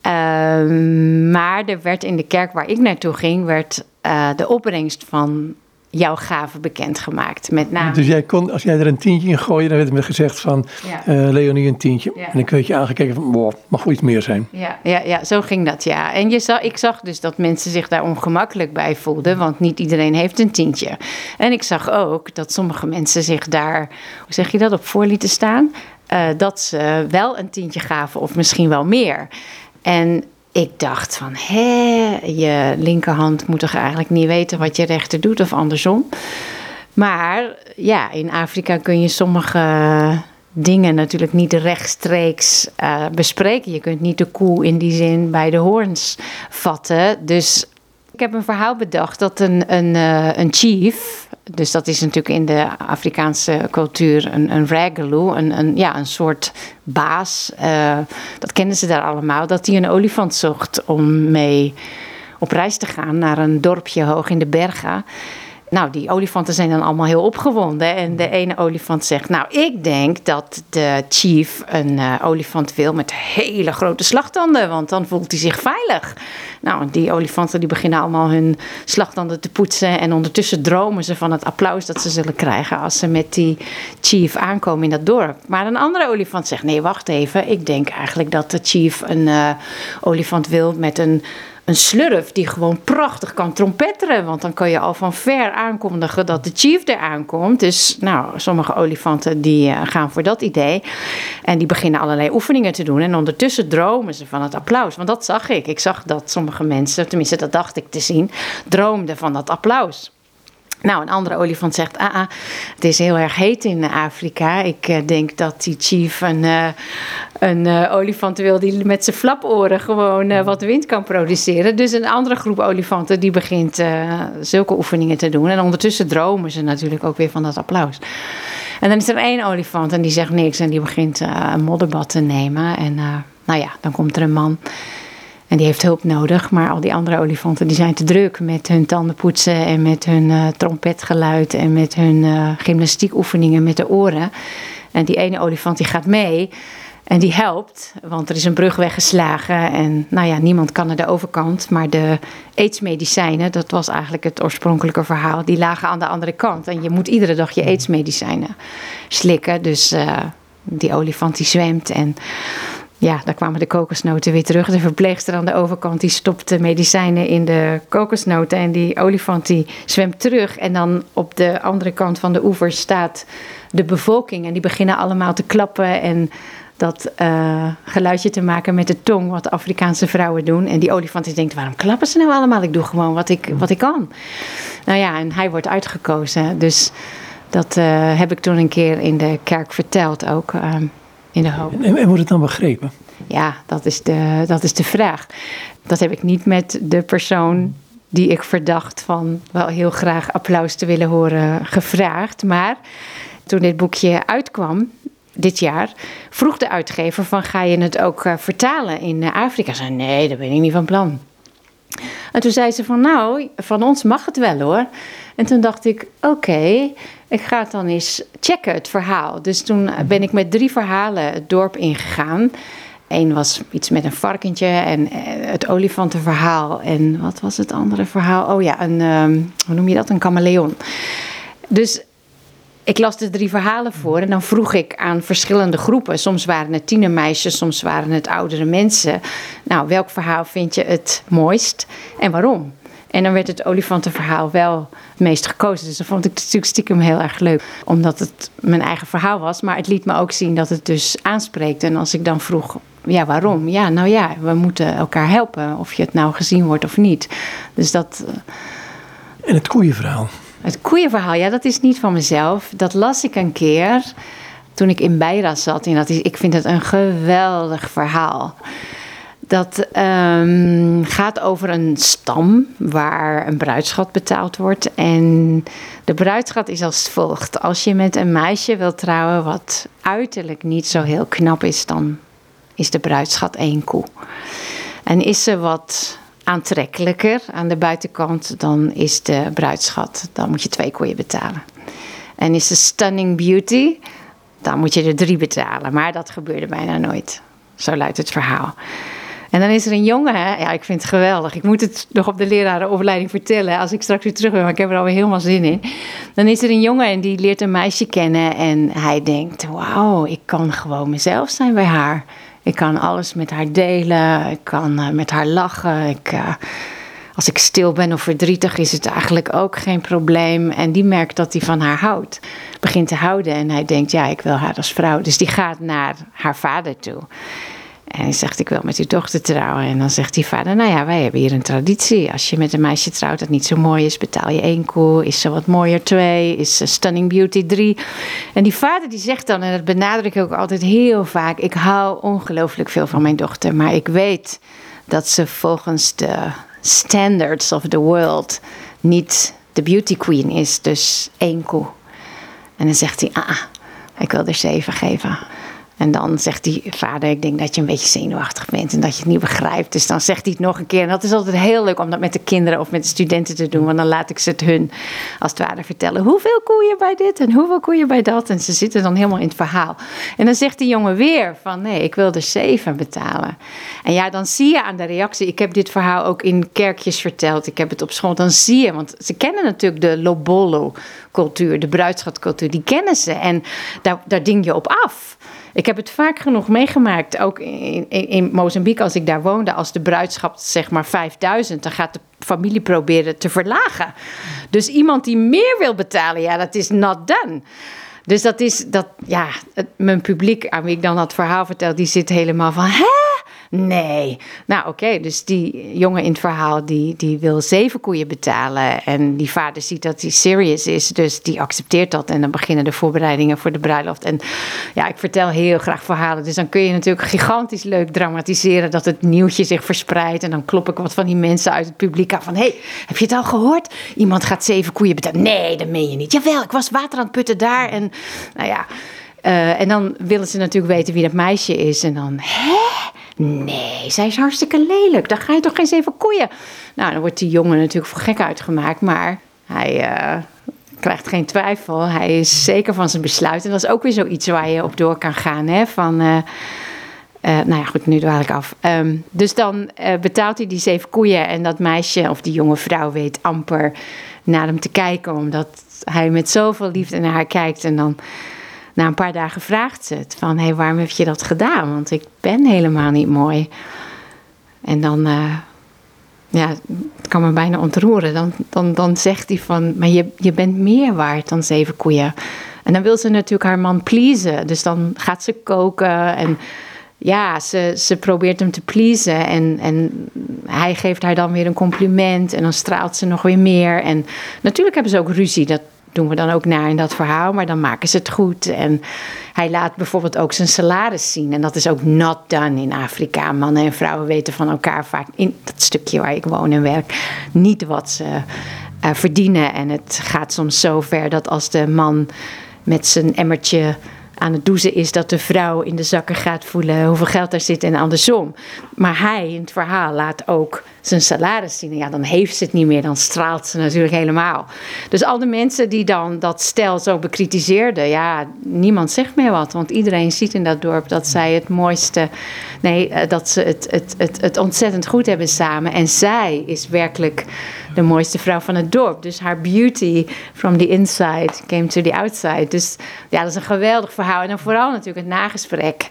Ehm, maar er werd in de kerk waar ik naartoe ging, werd uh, de opbrengst van jouw gaven bekendgemaakt. Met name. Dus jij kon, als jij er een tientje in gooide, dan werd me gezegd van ja. uh, Leonie een tientje. En dan werd je aangekeken van, wow, mag wel iets meer zijn. Ja, ja, ja, zo ging dat, ja. En je zag, ik zag dus dat mensen zich daar ongemakkelijk bij voelden, want niet iedereen heeft een tientje. En ik zag ook dat sommige mensen zich daar, hoe zeg je dat, op voor lieten staan. Uh, dat ze wel een tientje gaven of misschien wel meer. En ik dacht van, hé, je linkerhand moet toch eigenlijk niet weten wat je rechter doet of andersom. Maar ja, in Afrika kun je sommige dingen natuurlijk niet rechtstreeks uh, bespreken. Je kunt niet de koe in die zin bij de hoorns vatten. Dus ik heb een verhaal bedacht dat een, een, uh, een chief, dus dat is natuurlijk in de Afrikaanse cultuur een, een een, een, ja, een soort baas. Uh, dat kennen ze daar allemaal. Dat hij een olifant zocht om mee op reis te gaan naar een dorpje hoog in de bergen. Nou, die olifanten zijn dan allemaal heel opgewonden. En de ene olifant zegt: Nou, ik denk dat de chief een uh, olifant wil met hele grote slagtanden, want dan voelt hij zich veilig. Nou, die olifanten die beginnen allemaal hun slagtanden te poetsen. En ondertussen dromen ze van het applaus dat ze zullen krijgen als ze met die chief aankomen in dat dorp. Maar een andere olifant zegt: Nee, wacht even. Ik denk eigenlijk dat de chief een uh, olifant wil met een een slurf die gewoon prachtig kan trompetteren. Want dan kan je al van ver aankondigen dat de chief er aankomt. Dus nou, sommige olifanten die uh, gaan voor dat idee. En die beginnen allerlei oefeningen te doen. En ondertussen dromen ze van het applaus. Want dat zag ik. Ik zag dat sommige mensen, tenminste dat dacht ik te zien, droomden van dat applaus. Nou, een andere olifant zegt: ah, ah, het is heel erg heet in Afrika. Ik uh, denk dat die chief een, uh, een uh, olifant wil die met zijn flaporen gewoon wat wind kan produceren. Dus een andere groep olifanten die begint zulke oefeningen te doen. En ondertussen dromen ze natuurlijk ook weer van dat applaus. En dan is er één olifant en die zegt niks en die begint een modderbad te nemen. En nou ja, dan komt er een man. En die heeft hulp nodig, maar al die andere olifanten die zijn te druk met hun tandenpoetsen en met hun uh, trompetgeluid en met hun uh, gymnastiekoefeningen met de oren. En die ene olifant die gaat mee en die helpt, want er is een brug weggeslagen en nou ja, niemand kan naar de overkant. Maar de aidsmedicijnen, dat was eigenlijk het oorspronkelijke verhaal, die lagen aan de andere kant. En je moet iedere dag je aidsmedicijnen slikken, dus uh, die olifant die zwemt en ja, daar kwamen de kokosnoten weer terug. De verpleegster aan de overkant die stopte medicijnen in de kokosnoten. En die olifant die zwemt terug. En dan op de andere kant van de oever staat de bevolking. En die beginnen allemaal te klappen en dat uh, geluidje te maken met de tong, wat Afrikaanse vrouwen doen. En die olifant die denkt, waarom klappen ze nou allemaal? Ik doe gewoon wat ik, wat ik kan. Nou ja, en hij wordt uitgekozen. Dus dat uh, heb ik toen een keer in de kerk verteld ook. Uh, in de hoop. En, en wordt het dan begrepen? Ja, dat is, de, dat is de vraag. Dat heb ik niet met de persoon die ik verdacht van wel heel graag applaus te willen horen gevraagd. Maar toen dit boekje uitkwam, dit jaar, vroeg de uitgever van ga je het ook uh, vertalen in uh, Afrika? zei nee, daar ben ik niet van plan. En toen zei ze van nou, van ons mag het wel hoor. En toen dacht ik, oké, ik ga het dan eens checken, het verhaal. Dus toen ben ik met drie verhalen het dorp ingegaan. Eén was iets met een varkentje en eh, het olifantenverhaal. En wat was het andere verhaal? Oh ja, een, um, hoe noem je dat? Een chameleon. Dus ik las de drie verhalen voor en dan vroeg ik aan verschillende groepen. Soms waren het tienermeisjes, soms waren het oudere mensen. Nou, welk verhaal vind je het mooist en waarom? En dan werd het olifantenverhaal wel het meest gekozen. Dus dat vond ik natuurlijk stiekem heel erg leuk. Omdat het mijn eigen verhaal was. Maar het liet me ook zien dat het dus aanspreekt. En als ik dan vroeg, ja, waarom? Ja, nou ja, we moeten elkaar helpen. Of je het nou gezien wordt of niet. Dus dat... Eh, en het koeienverhaal? Het koeienverhaal, ja, dat is niet van mezelf. Dat las ik een keer toen ik in Beira zat. En dat is, ik vind het een geweldig verhaal Dat ehm, gaat over een stam waar een bruidschat betaald wordt. En de bruidschat is als volgt. Als je met een meisje wilt trouwen wat uiterlijk niet zo heel knap is, dan is de bruidschat één koe. En is ze wat aantrekkelijker aan de buitenkant, dan is de bruidschat. Dan moet je twee koeien betalen. En is ze stunning beauty, dan moet je er drie betalen. Maar dat gebeurde bijna nooit. Zo luidt het verhaal. En dan is er een jongen, ja, ik vind het geweldig. Ik moet het nog op de lerarenopleiding vertellen als ik straks weer terug ben, maar ik heb er alweer helemaal zin in. Dan is er een jongen en die leert een meisje kennen en hij denkt: Wauw, ik kan gewoon mezelf zijn bij haar. Ik kan alles met haar delen, ik kan uh, met haar lachen. Ik, uh, als ik stil ben of verdrietig, is het eigenlijk ook geen probleem. En die merkt dat hij van haar houdt. Begint te houden en hij denkt: Ja, ik wil haar als vrouw. Dus die gaat naar haar vader toe. En hij zegt, ik wil met uw dochter trouwen. En dan zegt die vader, nou ja, wij hebben hier een traditie. Als je met een meisje trouwt dat niet zo mooi is, betaal je één koe. Is ze wat mooier, twee. Is stunning beauty, drie. En die vader die zegt dan, en dat benadruk ik ook altijd heel vaak... ik hou ongelooflijk veel van mijn dochter. Maar ik weet dat ze volgens de standards of the world... niet de beauty queen is, dus één koe. En dan zegt hij, ah, ik wil er zeven geven. En dan zegt die vader, ik denk dat je een beetje zenuwachtig bent en dat je het niet begrijpt. Dus dan zegt hij het nog een keer. En dat is altijd heel leuk om dat met de kinderen of met de studenten te doen. Want dan laat ik ze het hun als het ware vertellen. Hoeveel koeien bij dit en hoeveel koeien bij dat. En ze zitten dan helemaal in het verhaal. En dan zegt die jongen weer van nee, ik wil er zeven betalen. En ja, dan zie je aan de reactie. Ik heb dit verhaal ook in kerkjes verteld. Ik heb het op school. Dan zie je, want ze kennen natuurlijk de Lobolo cultuur, de bruidschatcultuur. Die kennen ze. En daar, daar ding je op af. Ik heb het vaak genoeg meegemaakt, ook in, in, Mozambique als ik daar woonde. Als de bruidschap zeg maar 5000, dan gaat de familie proberen te verlagen. Dus iemand die meer wil betalen, ja, dat is not done. Dus dat is, dat, ja, mijn publiek aan wie ik dan dat verhaal vertel, die zit helemaal van, hè? Nee. Nou, oké, dus die jongen in het verhaal, die, die wil zeven koeien betalen. En die vader ziet dat hij serious is, dus die accepteert dat. En dan beginnen de voorbereidingen voor de bruiloft. En ja, ik vertel heel graag verhalen. Dus dan kun je natuurlijk gigantisch leuk dramatiseren dat het nieuwtje zich verspreidt. En dan klop ik wat van die mensen uit het publiek aan van... hey, heb je het al gehoord? Iemand gaat zeven koeien betalen. Nee, dat meen je niet. Jawel, ik was water aan het putten daar. En nou ja... Uh, en dan willen ze natuurlijk weten wie dat meisje is. En dan, hè? Nee, zij is hartstikke lelijk. Dan ga je toch geen zeven koeien. Nou, dan wordt die jongen natuurlijk voor gek uitgemaakt. Maar hij uh, krijgt geen twijfel. Hij is zeker van zijn besluit. En dat is ook weer zoiets waar je op door kan gaan. Hè? Van, uh, nou ja, goed, nu dwaal ik af. Um, dus dan betaalt hij die zeven koeien. En dat meisje of die jonge vrouw weet amper naar hem te kijken. Omdat hij met zoveel liefde naar haar kijkt. En dan na een paar dagen vraagt ze het van, hé, hey, waarom heb je dat gedaan? Want ik ben helemaal niet mooi. En dan, uh, ja, het kan me bijna ontroeren. Dan, dan, dan zegt hij van, maar je, je bent meer waard dan zeven koeien. En dan wil ze natuurlijk haar man pleasen. Dus dan gaat ze koken en ja, ze, ze probeert hem te pleasen. En, en hij geeft haar dan weer een compliment. En dan straalt ze nog weer meer. En natuurlijk hebben ze ook ruzie. Dat, doen we dan ook naar in dat verhaal, maar dan maken ze het goed. En hij laat bijvoorbeeld ook zijn salaris zien. En dat is ook not done in Afrika. Mannen en vrouwen weten van elkaar vaak in dat stukje waar ik woon en werk niet wat ze uh, verdienen. En het gaat soms zo ver dat als de man met zijn emmertje aan het douchen is dat de vrouw in de zakken gaat voelen hoeveel geld er zit en andersom. Maar hij in het verhaal laat ook zijn salaris zien. En ja, dan heeft ze het niet meer, dan straalt ze natuurlijk helemaal. Dus al de mensen die dan dat stel zo bekritiseerden, ja, niemand zegt meer wat. Want iedereen ziet in dat dorp dat zij het mooiste, nee, eh, dat ze het, het, het, het ontzettend goed hebben samen. En zij is werkelijk de mooiste vrouw van het dorp. Dus haar beauty from the inside came to the outside. Dus ja, dat is een geweldig verhaal. En dan vooral natuurlijk het nagesprek.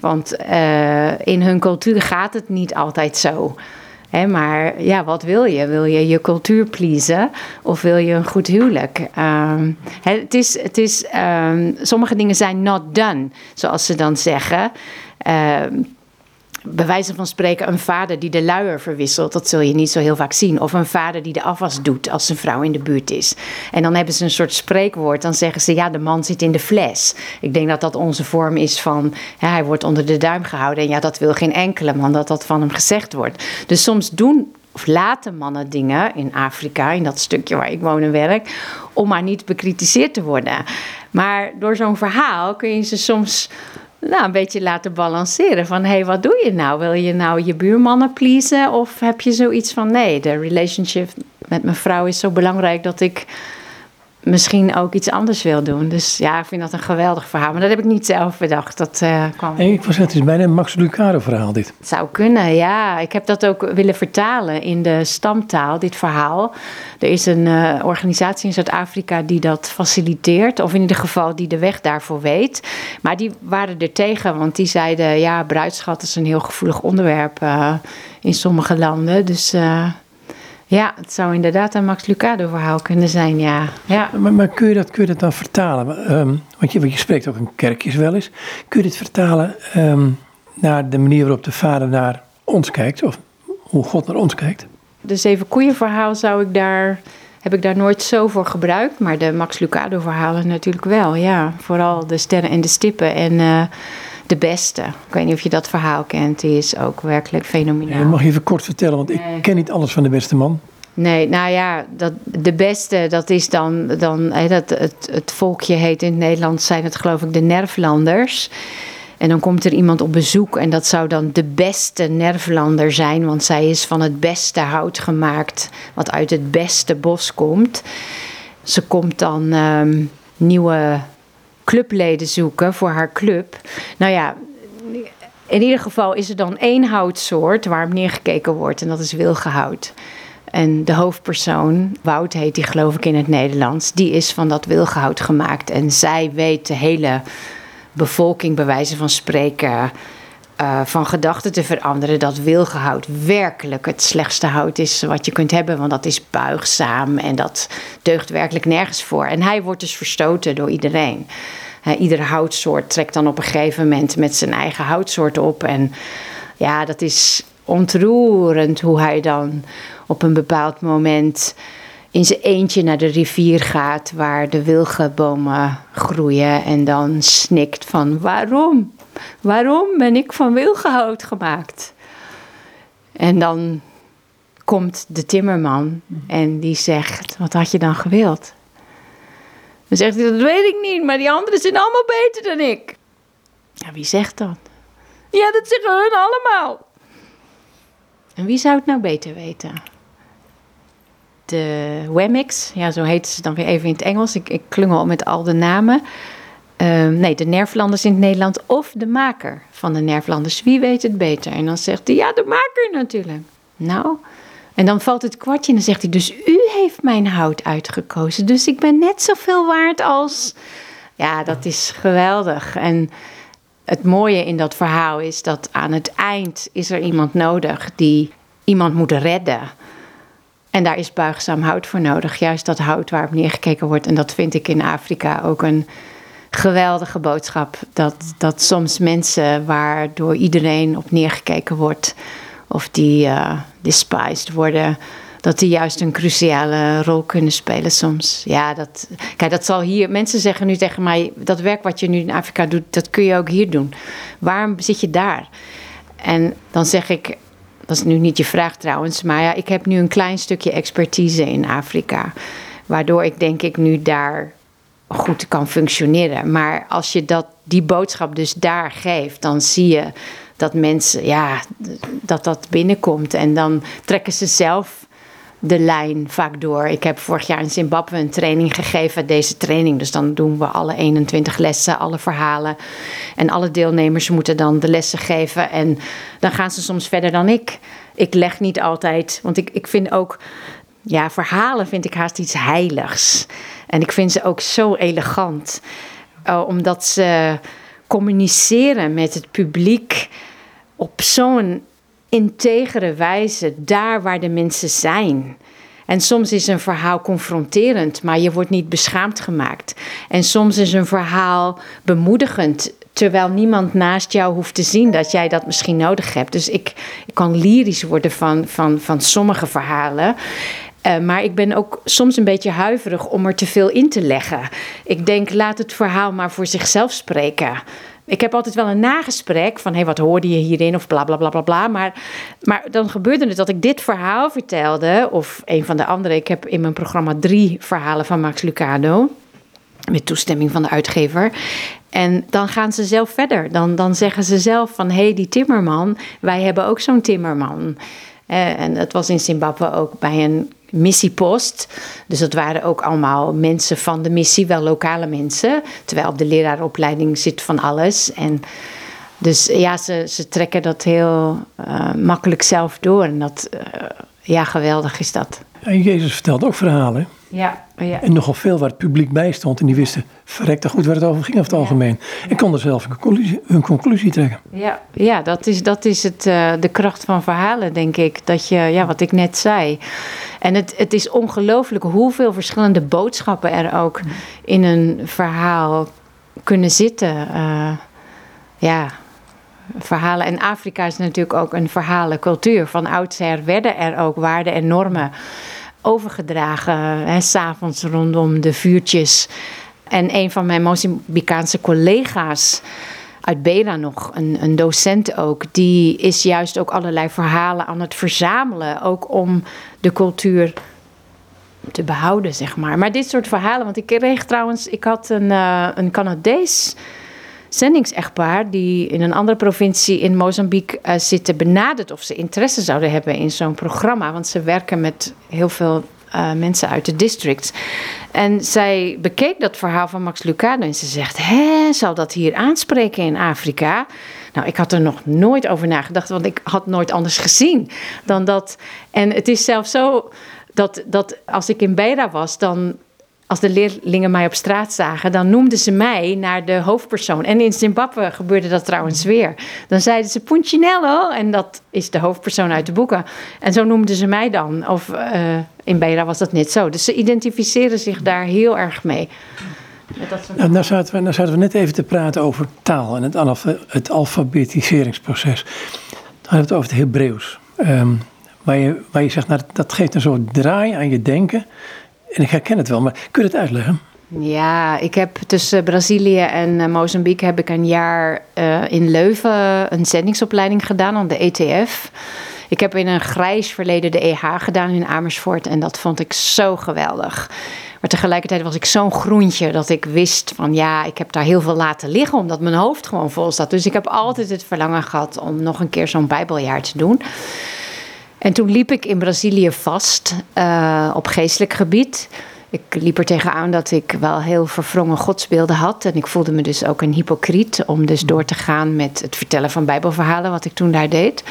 Want uh, in hun cultuur gaat het niet altijd zo. Hè, maar ja, wat wil je? Wil je je cultuur pleasen of wil je een goed huwelijk? Um, het is, het is, um, sommige dingen zijn not done, zoals ze dan zeggen. Um, bij wijze van spreken een vader die de luier verwisselt, dat zul je niet zo heel vaak zien. Of een vader die de afwas doet als een vrouw in de buurt is. En dan hebben ze een soort spreekwoord, dan zeggen ze ja, de man zit in de fles. Ik denk dat dat onze vorm is van hij wordt onder de duim gehouden. En ja, dat wil geen enkele man dat dat van hem gezegd wordt. Dus soms doen of laten mannen dingen in Afrika, in dat stukje waar ik woon en werk, om maar niet bekritiseerd te worden. Maar door zo'n verhaal kun je ze soms nou, een beetje laten balanceren. Van hé, hey, wat doe je nou? Wil je nou je buurmannen pleasen? Of heb je zoiets van nee, de relationship met mijn vrouw is zo belangrijk dat ik misschien ook iets anders wil doen. Dus ja, ik vind dat een geweldig verhaal. Maar dat heb ik niet zelf bedacht. Dat uh, kwam. Hey, ik was het is bijna een Max Lucado verhaal dit. Het zou kunnen, ja. Ik heb dat ook willen vertalen in de stamtaal, dit verhaal. Er is een uh, organisatie in Zuid-Afrika die dat faciliteert. Of in ieder geval die de weg daarvoor weet. Maar die waren er tegen, want die zeiden... ja, bruidschat is een heel gevoelig onderwerp uh, in sommige landen. Dus ja, het zou inderdaad een Max Lucado verhaal kunnen zijn, ja. ja. Maar, maar kun, je dat, kun je dat dan vertalen? Um, want, je, want je spreekt ook in kerkjes wel eens. Kun je dit vertalen um, naar de manier waarop de vader naar ons kijkt? Of hoe God naar ons kijkt? De zeven koeien verhaal zou ik daar, heb ik daar nooit zo voor gebruikt. Maar de Max Lucado verhalen natuurlijk wel, ja. Vooral de sterren en de stippen en... Uh, de beste. Ik weet niet of je dat verhaal kent. Die is ook werkelijk fenomenaal. Ja, mag je even kort vertellen, want ik ken niet alles van de beste man. Nee, nou ja, dat, de beste, dat is dan, dan dat, het, het volkje heet in het Nederlands, zijn het geloof ik de Nervlanders. En dan komt er iemand op bezoek en dat zou dan de beste Nervlander zijn, want zij is van het beste hout gemaakt, wat uit het beste bos komt. Ze komt dan um, nieuwe clubleden zoeken voor haar club. Nou ja, in ieder geval is er dan één houtsoort waarop neergekeken wordt en dat is wilgehout. En de hoofdpersoon, Wout heet die geloof ik in het Nederlands, die is van dat wilgehout gemaakt. En zij weet de hele bevolking, bij wijze van spreken, uh, van gedachten te veranderen. Dat wilgehout werkelijk het slechtste hout is wat je kunt hebben. Want dat is buigzaam en dat deugt werkelijk nergens voor. En hij wordt dus verstoten door iedereen. Uh, iedere houtsoort trekt dan op een gegeven moment met zijn eigen houtsoort op. En ja, dat is ontroerend hoe hij dan op een bepaald moment in zijn eentje naar de rivier gaat waar de wilgenbomen groeien en dan snikt van waarom? Waarom ben ik van wilgenhout gemaakt? En dan komt de timmerman en die zegt, wat had je dan gewild? Dan zegt hij, dat weet ik niet, maar die anderen zijn allemaal beter dan ik. Ja, wie zegt dat? Ja, dat zeggen hun allemaal. En wie zou het nou beter weten? De Wemmix, ja, zo heet ze dan weer even in het Engels. Ik, ik klungel met al de namen. Uh, nee, de Nerflanders in het Nederland of de maker van de Nerflanders. Wie weet het beter? En dan zegt hij, ja, de maker natuurlijk. Nou, en dan valt het kwartje en dan zegt hij, dus u heeft mijn hout uitgekozen. Dus ik ben net zoveel waard als... Ja, dat is geweldig. En het mooie in dat verhaal is dat aan het eind is er iemand nodig die iemand moet redden. En daar is buigzaam hout voor nodig. Juist dat hout waarop neergekeken wordt. En dat vind ik in Afrika ook een geweldige boodschap. Dat, dat soms mensen waar door iedereen op neergekeken wordt. Of die uh, despised worden dat die juist een cruciale rol kunnen spelen soms. Ja, dat, kijk, dat zal hier. Mensen zeggen nu tegen mij: dat werk wat je nu in Afrika doet, dat kun je ook hier doen. Waarom zit je daar? En dan zeg ik: dat is nu niet je vraag trouwens, maar ja, ik heb nu een klein stukje expertise in Afrika. Waardoor ik denk ik nu daar goed kan functioneren. Maar als je dat, die boodschap dus daar geeft, dan zie je dat mensen, ja, dat dat binnenkomt. En dan trekken ze zelf de lijn vaak door. Ik heb vorig jaar in Zimbabwe een training gegeven, deze training. Dus dan doen we alle 21 lessen, alle verhalen. En alle deelnemers moeten dan de lessen geven. En dan gaan ze soms verder dan ik. Ik leg niet altijd, want ik, ik vind ook, ja, verhalen vind ik haast iets heiligs. En ik vind ze ook zo elegant, uh, omdat ze communiceren met het publiek op zo'n integere wijze daar waar de mensen zijn. En soms is een verhaal confronterend, maar je wordt niet beschaamd gemaakt. En soms is een verhaal bemoedigend, terwijl niemand naast jou hoeft te zien dat jij dat misschien nodig hebt. Dus ik, ik kan lyrisch worden van, van, van sommige verhalen. Uh, maar ik ben ook soms een beetje huiverig om er te veel in te leggen. Ik denk, laat het verhaal maar voor zichzelf spreken. Ik heb altijd wel een nagesprek van, hé, hey, wat hoorde je hierin? Of bla, bla, bla, bla, bla. Maar, maar dan gebeurde het dat ik dit verhaal vertelde, of een van de andere. Ik heb in mijn programma drie verhalen van Max Lucado, met toestemming van de uitgever. En dan gaan ze zelf verder. Dan, dan zeggen ze zelf van, hé, hey, die timmerman, wij hebben ook zo'n timmerman. Uh, en dat was in Zimbabwe ook bij een missiepost. Dus dat waren ook allemaal mensen van de missie, wel lokale mensen. Terwijl op de leraaropleiding zit van alles. En dus ja, ze, ze trekken dat heel uh, makkelijk zelf door. En dat, uh, ja, geweldig is dat. En Jezus vertelde ook verhalen. Ja, ja. En nogal veel waar het publiek bij stond. En die wisten verrekte goed waar het over ging over het algemeen. En konden zelf een conclusie, hun conclusie trekken. Ja, ja dat is, dat is het, uh, de kracht van verhalen, denk ik. Dat je, ja, wat ik net zei. En het, het is ongelooflijk hoeveel verschillende boodschappen er ook in een verhaal kunnen zitten. Uh, ja, verhalen. En Afrika is natuurlijk ook een verhalencultuur. Van oudsher werden er ook waarden en normen overgedragen. S'avonds rondom de vuurtjes. En een van mijn Mozambicaanse collega's uit Bela nog, een, een docent ook, die is juist ook allerlei verhalen aan het verzamelen. Ook om de cultuur te behouden, zeg maar. Maar dit soort verhalen, want ik kreeg trouwens, ik had een, uh, een Canadees zendingsechtpaar die in een andere provincie in Mozambique uh, zitten benaderd of ze interesse zouden hebben in zo'n programma. Want ze werken met heel veel uh, mensen uit de districts. En zij bekeek dat verhaal van Max Lucado en ze zegt: Hé, zou dat hier aanspreken in Afrika? Nou, ik had er nog nooit over nagedacht, want ik had nooit anders gezien dan dat. En het is zelfs zo dat, dat als ik in Beira was, dan als de leerlingen mij op straat zagen, dan noemden ze mij naar de hoofdpersoon. En in Zimbabwe gebeurde dat trouwens weer. Dan zeiden ze Punchinello, en dat is de hoofdpersoon uit de boeken. En zo noemden ze mij dan. Of uh, in Beira was dat net zo. Dus ze identificeren zich daar heel erg mee. Nou, nou, zaten we, nou zaten we net even te praten over taal en het, het alfabetiseringsproces. Dan hadden we het over het Hebreeuws. Um, waar, je, waar je zegt, nou, dat geeft een soort draai aan je denken. En ik herken het wel, maar kun je het uitleggen? Ja, ik heb tussen Brazilië en eh, Mozambique heb ik een jaar uh, in Leuven een zendingsopleiding gedaan aan de ETF. Ik heb in een grijs verleden de EH gedaan in Amersfoort en dat vond ik zo geweldig. Maar tegelijkertijd was ik zo'n groentje dat ik wist van ja, ik heb daar heel veel laten liggen omdat mijn hoofd gewoon vol zat. Dus ik heb altijd het verlangen gehad om nog een keer zo'n Bijbeljaar te doen. En toen liep ik in Brazilië vast uh, op geestelijk gebied. Ik liep er tegenaan dat ik wel heel verwrongen godsbeelden had. En ik voelde me dus ook een hypocriet om dus door te gaan met het vertellen van bijbelverhalen, wat ik toen daar deed.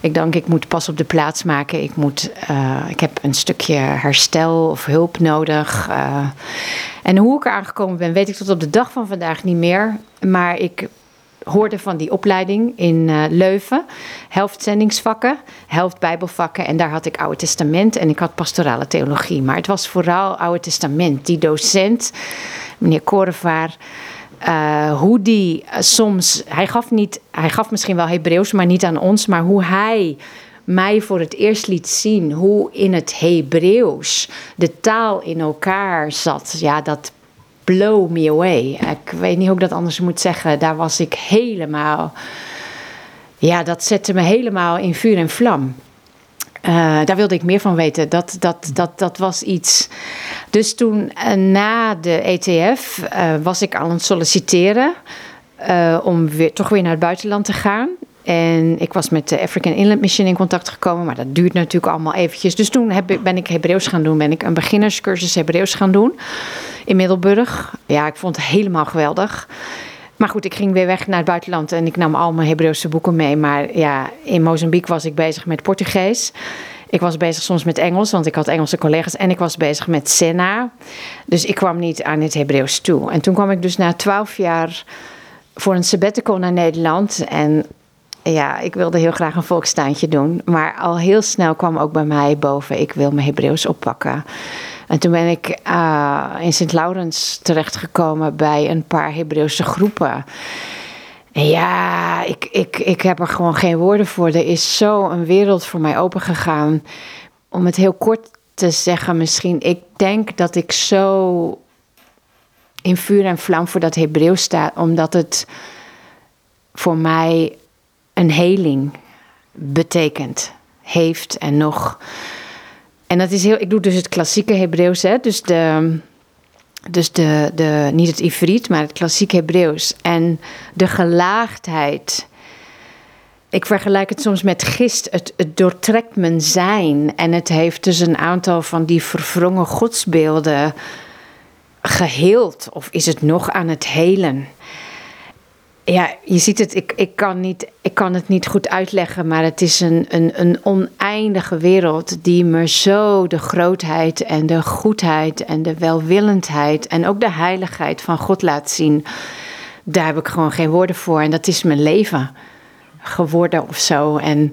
Ik dacht, ik moet pas op de plaats maken. Ik, moet, uh, ik heb een stukje herstel of hulp nodig. Uh, en hoe ik er aangekomen ben, weet ik tot op de dag van vandaag niet meer. Maar ik hoorde van die opleiding in uh, Leuven. Helft zendingsvakken, helft bijbelvakken. En daar had ik Oude Testament en ik had pastorale theologie. Maar het was vooral Oude Testament. Die docent, meneer Korevaar... Uh, hoe die uh, soms, hij gaf, niet, hij gaf misschien wel Hebreeuws, maar niet aan ons, maar hoe hij mij voor het eerst liet zien hoe in het Hebreeuws de taal in elkaar zat. Ja, dat blow me away. Ik weet niet hoe ik dat anders moet zeggen. Daar was ik helemaal. Ja, dat zette me helemaal in vuur en vlam. Uh, daar wilde ik meer van weten. Dat, dat, dat, dat was iets. Dus toen uh, na de ETF uh, was ik aan het solliciteren. om weer, toch weer naar het buitenland te gaan. En ik was met de African Inland Mission in contact gekomen, maar dat duurt natuurlijk allemaal eventjes. Dus toen heb ik, ben ik Hebreeuws gaan doen, ben ik een beginnerscursus Hebreeuws gaan doen in Middelburg. Ja, ik vond het helemaal geweldig. Maar goed, ik ging weer weg naar het buitenland en ik nam al mijn Hebreeuwse boeken mee. Maar ja, in Mozambique was ik bezig met Portugees. Ik was bezig soms met Engels, want ik had Engelse collega's. En ik was bezig met Sena. Dus ik kwam niet aan het Hebreeuws toe. En toen kwam ik dus na twaalf jaar voor een sabbatical naar Nederland. En ja, ik wilde heel graag een volkstuintje doen. Maar al heel snel kwam ook bij mij boven, ik wil mijn Hebreeuws oppakken. En toen ben ik uh, in Sint-Laurens terechtgekomen bij een paar Hebreeuwse groepen. En ja, ik, ik, ik heb er gewoon geen woorden voor. Er is zo een wereld voor mij opengegaan. Om het heel kort te zeggen, misschien. Ik denk dat ik zo in vuur en vlam voor dat Hebreeuws sta, omdat het voor mij een heling betekent, heeft en nog. En dat is heel, ik doe dus het klassieke Hebreeuws, hè, dus de, dus de, de, niet het Ivriet, maar het klassieke Hebreeuws. En de gelaagdheid. Ik vergelijk het soms met gist. Het, het doortrekt mijn zijn. En het heeft dus een aantal van die verwrongen godsbeelden geheeld. Of is het nog aan het helen? Ja, je ziet het, ik, ik, kan niet, ik kan het niet goed uitleggen, maar het is een, een, een oneindige wereld die me zo de grootheid en de goedheid en de welwillendheid en ook de heiligheid van God laat zien. Daar heb ik gewoon geen woorden voor en dat is mijn leven geworden of zo. En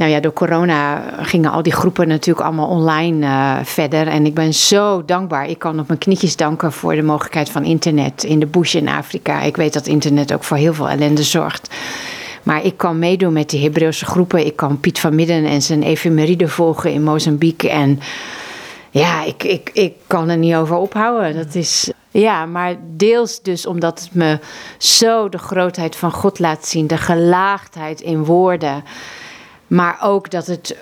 nou ja, door corona gingen al die groepen natuurlijk allemaal online uh, verder. En ik ben zo dankbaar. Ik kan op mijn knietjes danken voor de mogelijkheid van internet in de bush in Afrika. Ik weet dat internet ook voor heel veel ellende zorgt. Maar ik kan meedoen met die Hebreeuwse groepen. Ik kan Piet van Midden en zijn efemeride volgen in Mozambique. En ja, ik, ik, ik kan er niet over ophouden. Dat is. Ja, maar deels dus omdat het me zo de grootheid van God laat zien, de gelaagdheid in woorden. Maar ook dat het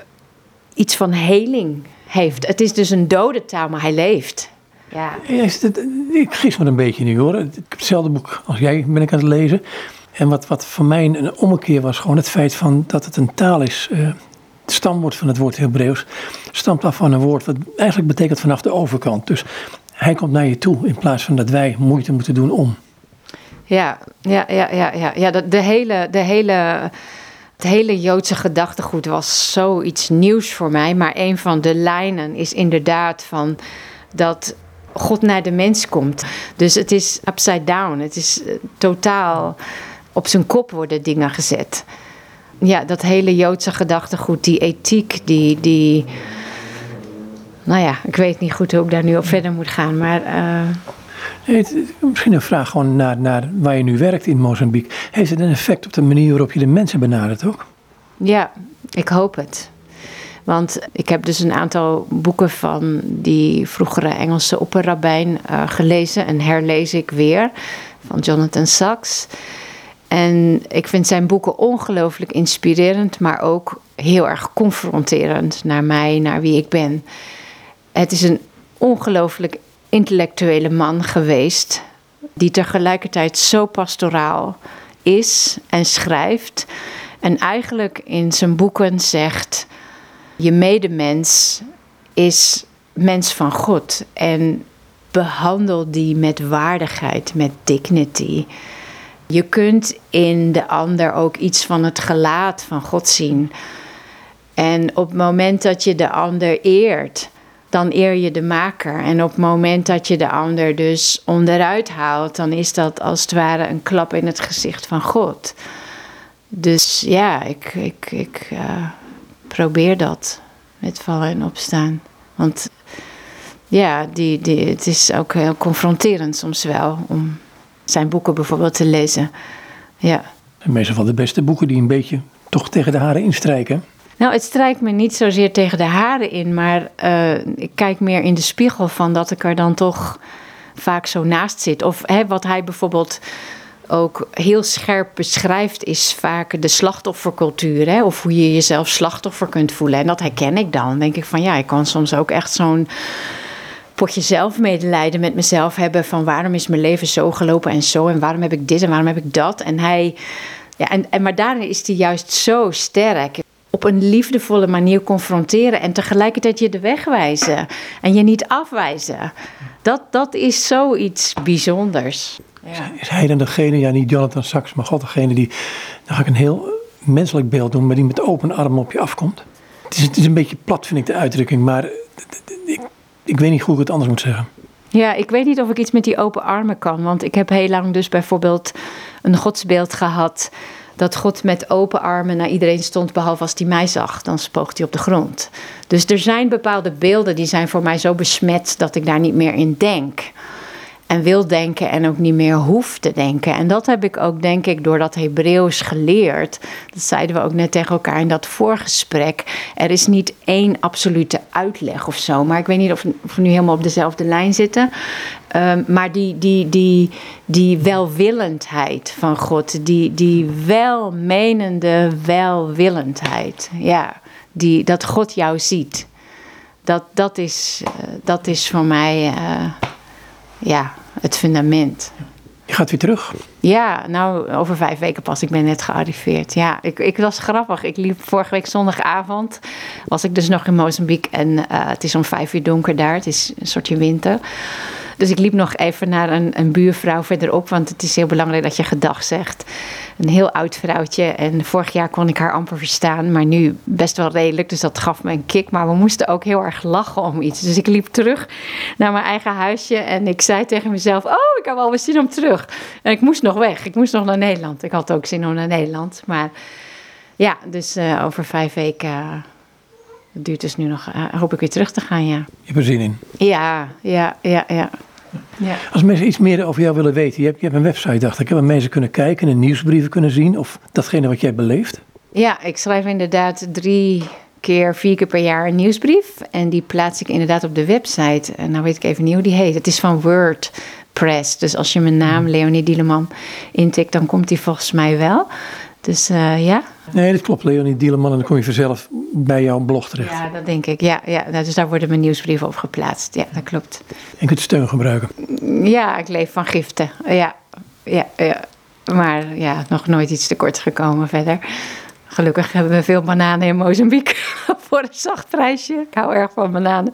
iets van heling heeft. Het is dus een dode taal, maar hij leeft. Ja. Ik gis me een beetje nu hoor. Ik heb hetzelfde boek als jij ben ik aan het lezen. En wat, wat voor mij een ommekeer was gewoon het feit van dat het een taal is. Uh, het stamwoord van het woord Hebreeuws stamt af van een woord wat eigenlijk betekent vanaf de overkant. Dus hij komt naar je toe in plaats van dat wij moeite moeten doen om. Ja, ja, ja, ja, ja. ja de, de hele, de hele het hele Joodse gedachtegoed was zoiets nieuws voor mij. Maar een van de lijnen is inderdaad van dat God naar de mens komt. Dus het is upside down. Het is eh, totaal op zijn kop worden dingen gezet. Ja, dat hele Joodse gedachtegoed, die ethiek, die. die nou ja, ik weet niet goed hoe ik daar nu op verder moet gaan. Maar. Uh, misschien een vraag gewoon naar, naar waar je nu werkt in Mozambique. Heeft het een effect op de manier waarop je de mensen benadert ook? Ja, ik hoop het. Want ik heb dus een aantal boeken van die vroegere Engelse opperrabijn uh, gelezen en herlees ik weer. Van Jonathan Sachs. En ik vind zijn boeken ongelooflijk inspirerend, maar ook heel erg confronterend naar mij, naar wie ik ben. Het is een ongelooflijk intellectuele man geweest, die tegelijkertijd zo pastoraal is en schrijft. En eigenlijk in zijn boeken zegt: je medemens is mens van God. En behandel die met waardigheid, met dignity. Je kunt in de ander ook iets van het gelaat van God zien. En op het moment dat je de ander eert, dan eer je de maker. En op het moment dat je de ander dus onderuit haalt, dan is dat als het ware een klap in het gezicht van God. Dus ja, ik, ik, ik uh, probeer dat met vallen en opstaan. Want ja, die, die, het is ook heel confronterend soms wel om zijn boeken bijvoorbeeld te lezen. Ja. En meestal van de beste boeken die een beetje toch tegen de haren instrijken. Nou, het strijkt me niet zozeer tegen de haren in, maar uh, ik kijk meer in de spiegel van dat ik er dan toch vaak zo naast zit. Of hè, wat hij bijvoorbeeld ook heel scherp beschrijft, is vaak de slachtoffercultuur. Hè? Of hoe je jezelf slachtoffer kunt voelen. En dat herken ik dan. Dan denk ik van ja, ik kan soms ook echt zo'n potje zelfmedelijden met mezelf hebben. Van waarom is mijn leven zo gelopen en zo. En waarom heb ik dit en waarom heb ik dat. En hij. Ja, en, en, maar daarin is hij juist zo sterk op een liefdevolle manier confronteren en tegelijkertijd je de weg wijzen en je niet afwijzen. Dat, dat is zoiets bijzonders. Ja. Is hij dan degene, ja niet Jonathan Sachs, maar God degene die, dan ga ik een heel menselijk beeld doen, maar die met open armen op je afkomt? Het is, het is een beetje plat vind ik de uitdrukking, maar ik, ik weet niet hoe ik het anders moet zeggen. Ja, ik weet niet of ik iets met die open armen kan. Want ik heb heel lang dus bijvoorbeeld een godsbeeld gehad dat God met open armen naar iedereen stond, behalve als hij mij zag. Dan spoog hij op de grond. Dus er zijn bepaalde beelden die zijn voor mij zo besmet dat ik daar niet meer in denk en wil denken en ook niet meer hoef te denken. En dat heb ik ook, denk ik, door dat Hebreeuws geleerd. Dat zeiden we ook net tegen elkaar in dat voorgesprek. Er is niet één absolute uitleg of zo. Maar ik weet niet of we nu helemaal op dezelfde lijn zitten. Um, maar die, die, die, die welwillendheid van God, die, die welmenende welwillendheid. Ja, die, dat God jou ziet. Dat, dat, is, uh, dat is voor mij. Uh, ja, het fundament. Je gaat weer terug? Ja, nou, over vijf weken pas. Ik ben net gearriveerd. Ja, ik, ik was grappig. Ik liep vorige week zondagavond. Was ik dus nog in Mozambique. En uh, het is om vijf uur donker daar. Het is een soortje winter. Dus ik liep nog even naar een, een buurvrouw verderop. Want het is heel belangrijk dat je gedag zegt. Een heel oud vrouwtje. En vorig jaar kon ik haar amper verstaan. Maar nu best wel redelijk. Dus dat gaf me een kick. Maar we moesten ook heel erg lachen om iets. Dus ik liep terug naar mijn eigen huisje. En ik zei tegen mezelf: Oh, ik heb alweer zin om terug. En ik moest nog weg. Ik moest nog naar Nederland. Ik had ook zin om naar Nederland. Maar ja, dus uh, over vijf weken. Uh, het duurt dus nu nog, uh, hoop ik weer terug te gaan, ja. Je hebt er zin in? Ja, ja, ja, ja. Ja. Als mensen iets meer over jou willen weten, je hebt, je hebt een website, dacht ik, waar mensen kunnen kijken en nieuwsbrieven kunnen zien of datgene wat jij beleeft. Ja, ik schrijf inderdaad drie keer, vier keer per jaar een nieuwsbrief. En die plaats ik inderdaad op de website. En nou weet ik even niet hoe die heet. Het is van WordPress. Dus als je mijn naam, hmm. Leonie Dieleman, intikt, dan komt die volgens mij wel. Dus uh, ja. Nee, dat klopt, Leonie Dieleman. En dan kom je vanzelf bij jouw blog terecht. Ja, dat denk ik. Ja, ja. Dus daar worden mijn nieuwsbrieven op geplaatst. Ja, dat klopt. En kunt steun gebruiken? Ja, ik leef van giften. Ja, ja, ja. Maar ja, nog nooit iets tekort gekomen verder. Gelukkig hebben we veel bananen in Mozambique voor een zacht prijsje. Ik hou erg van bananen.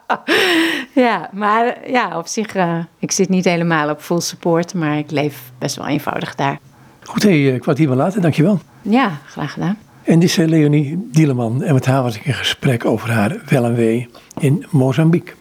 ja, maar ja, op zich, uh, ik zit niet helemaal op full support, maar ik leef best wel eenvoudig daar. Goed, hey, word hier wel laten, dankjewel. Ja, graag gedaan. En dit is Leonie Dieleman en met haar was ik in gesprek over haar wel en wee in Mozambique.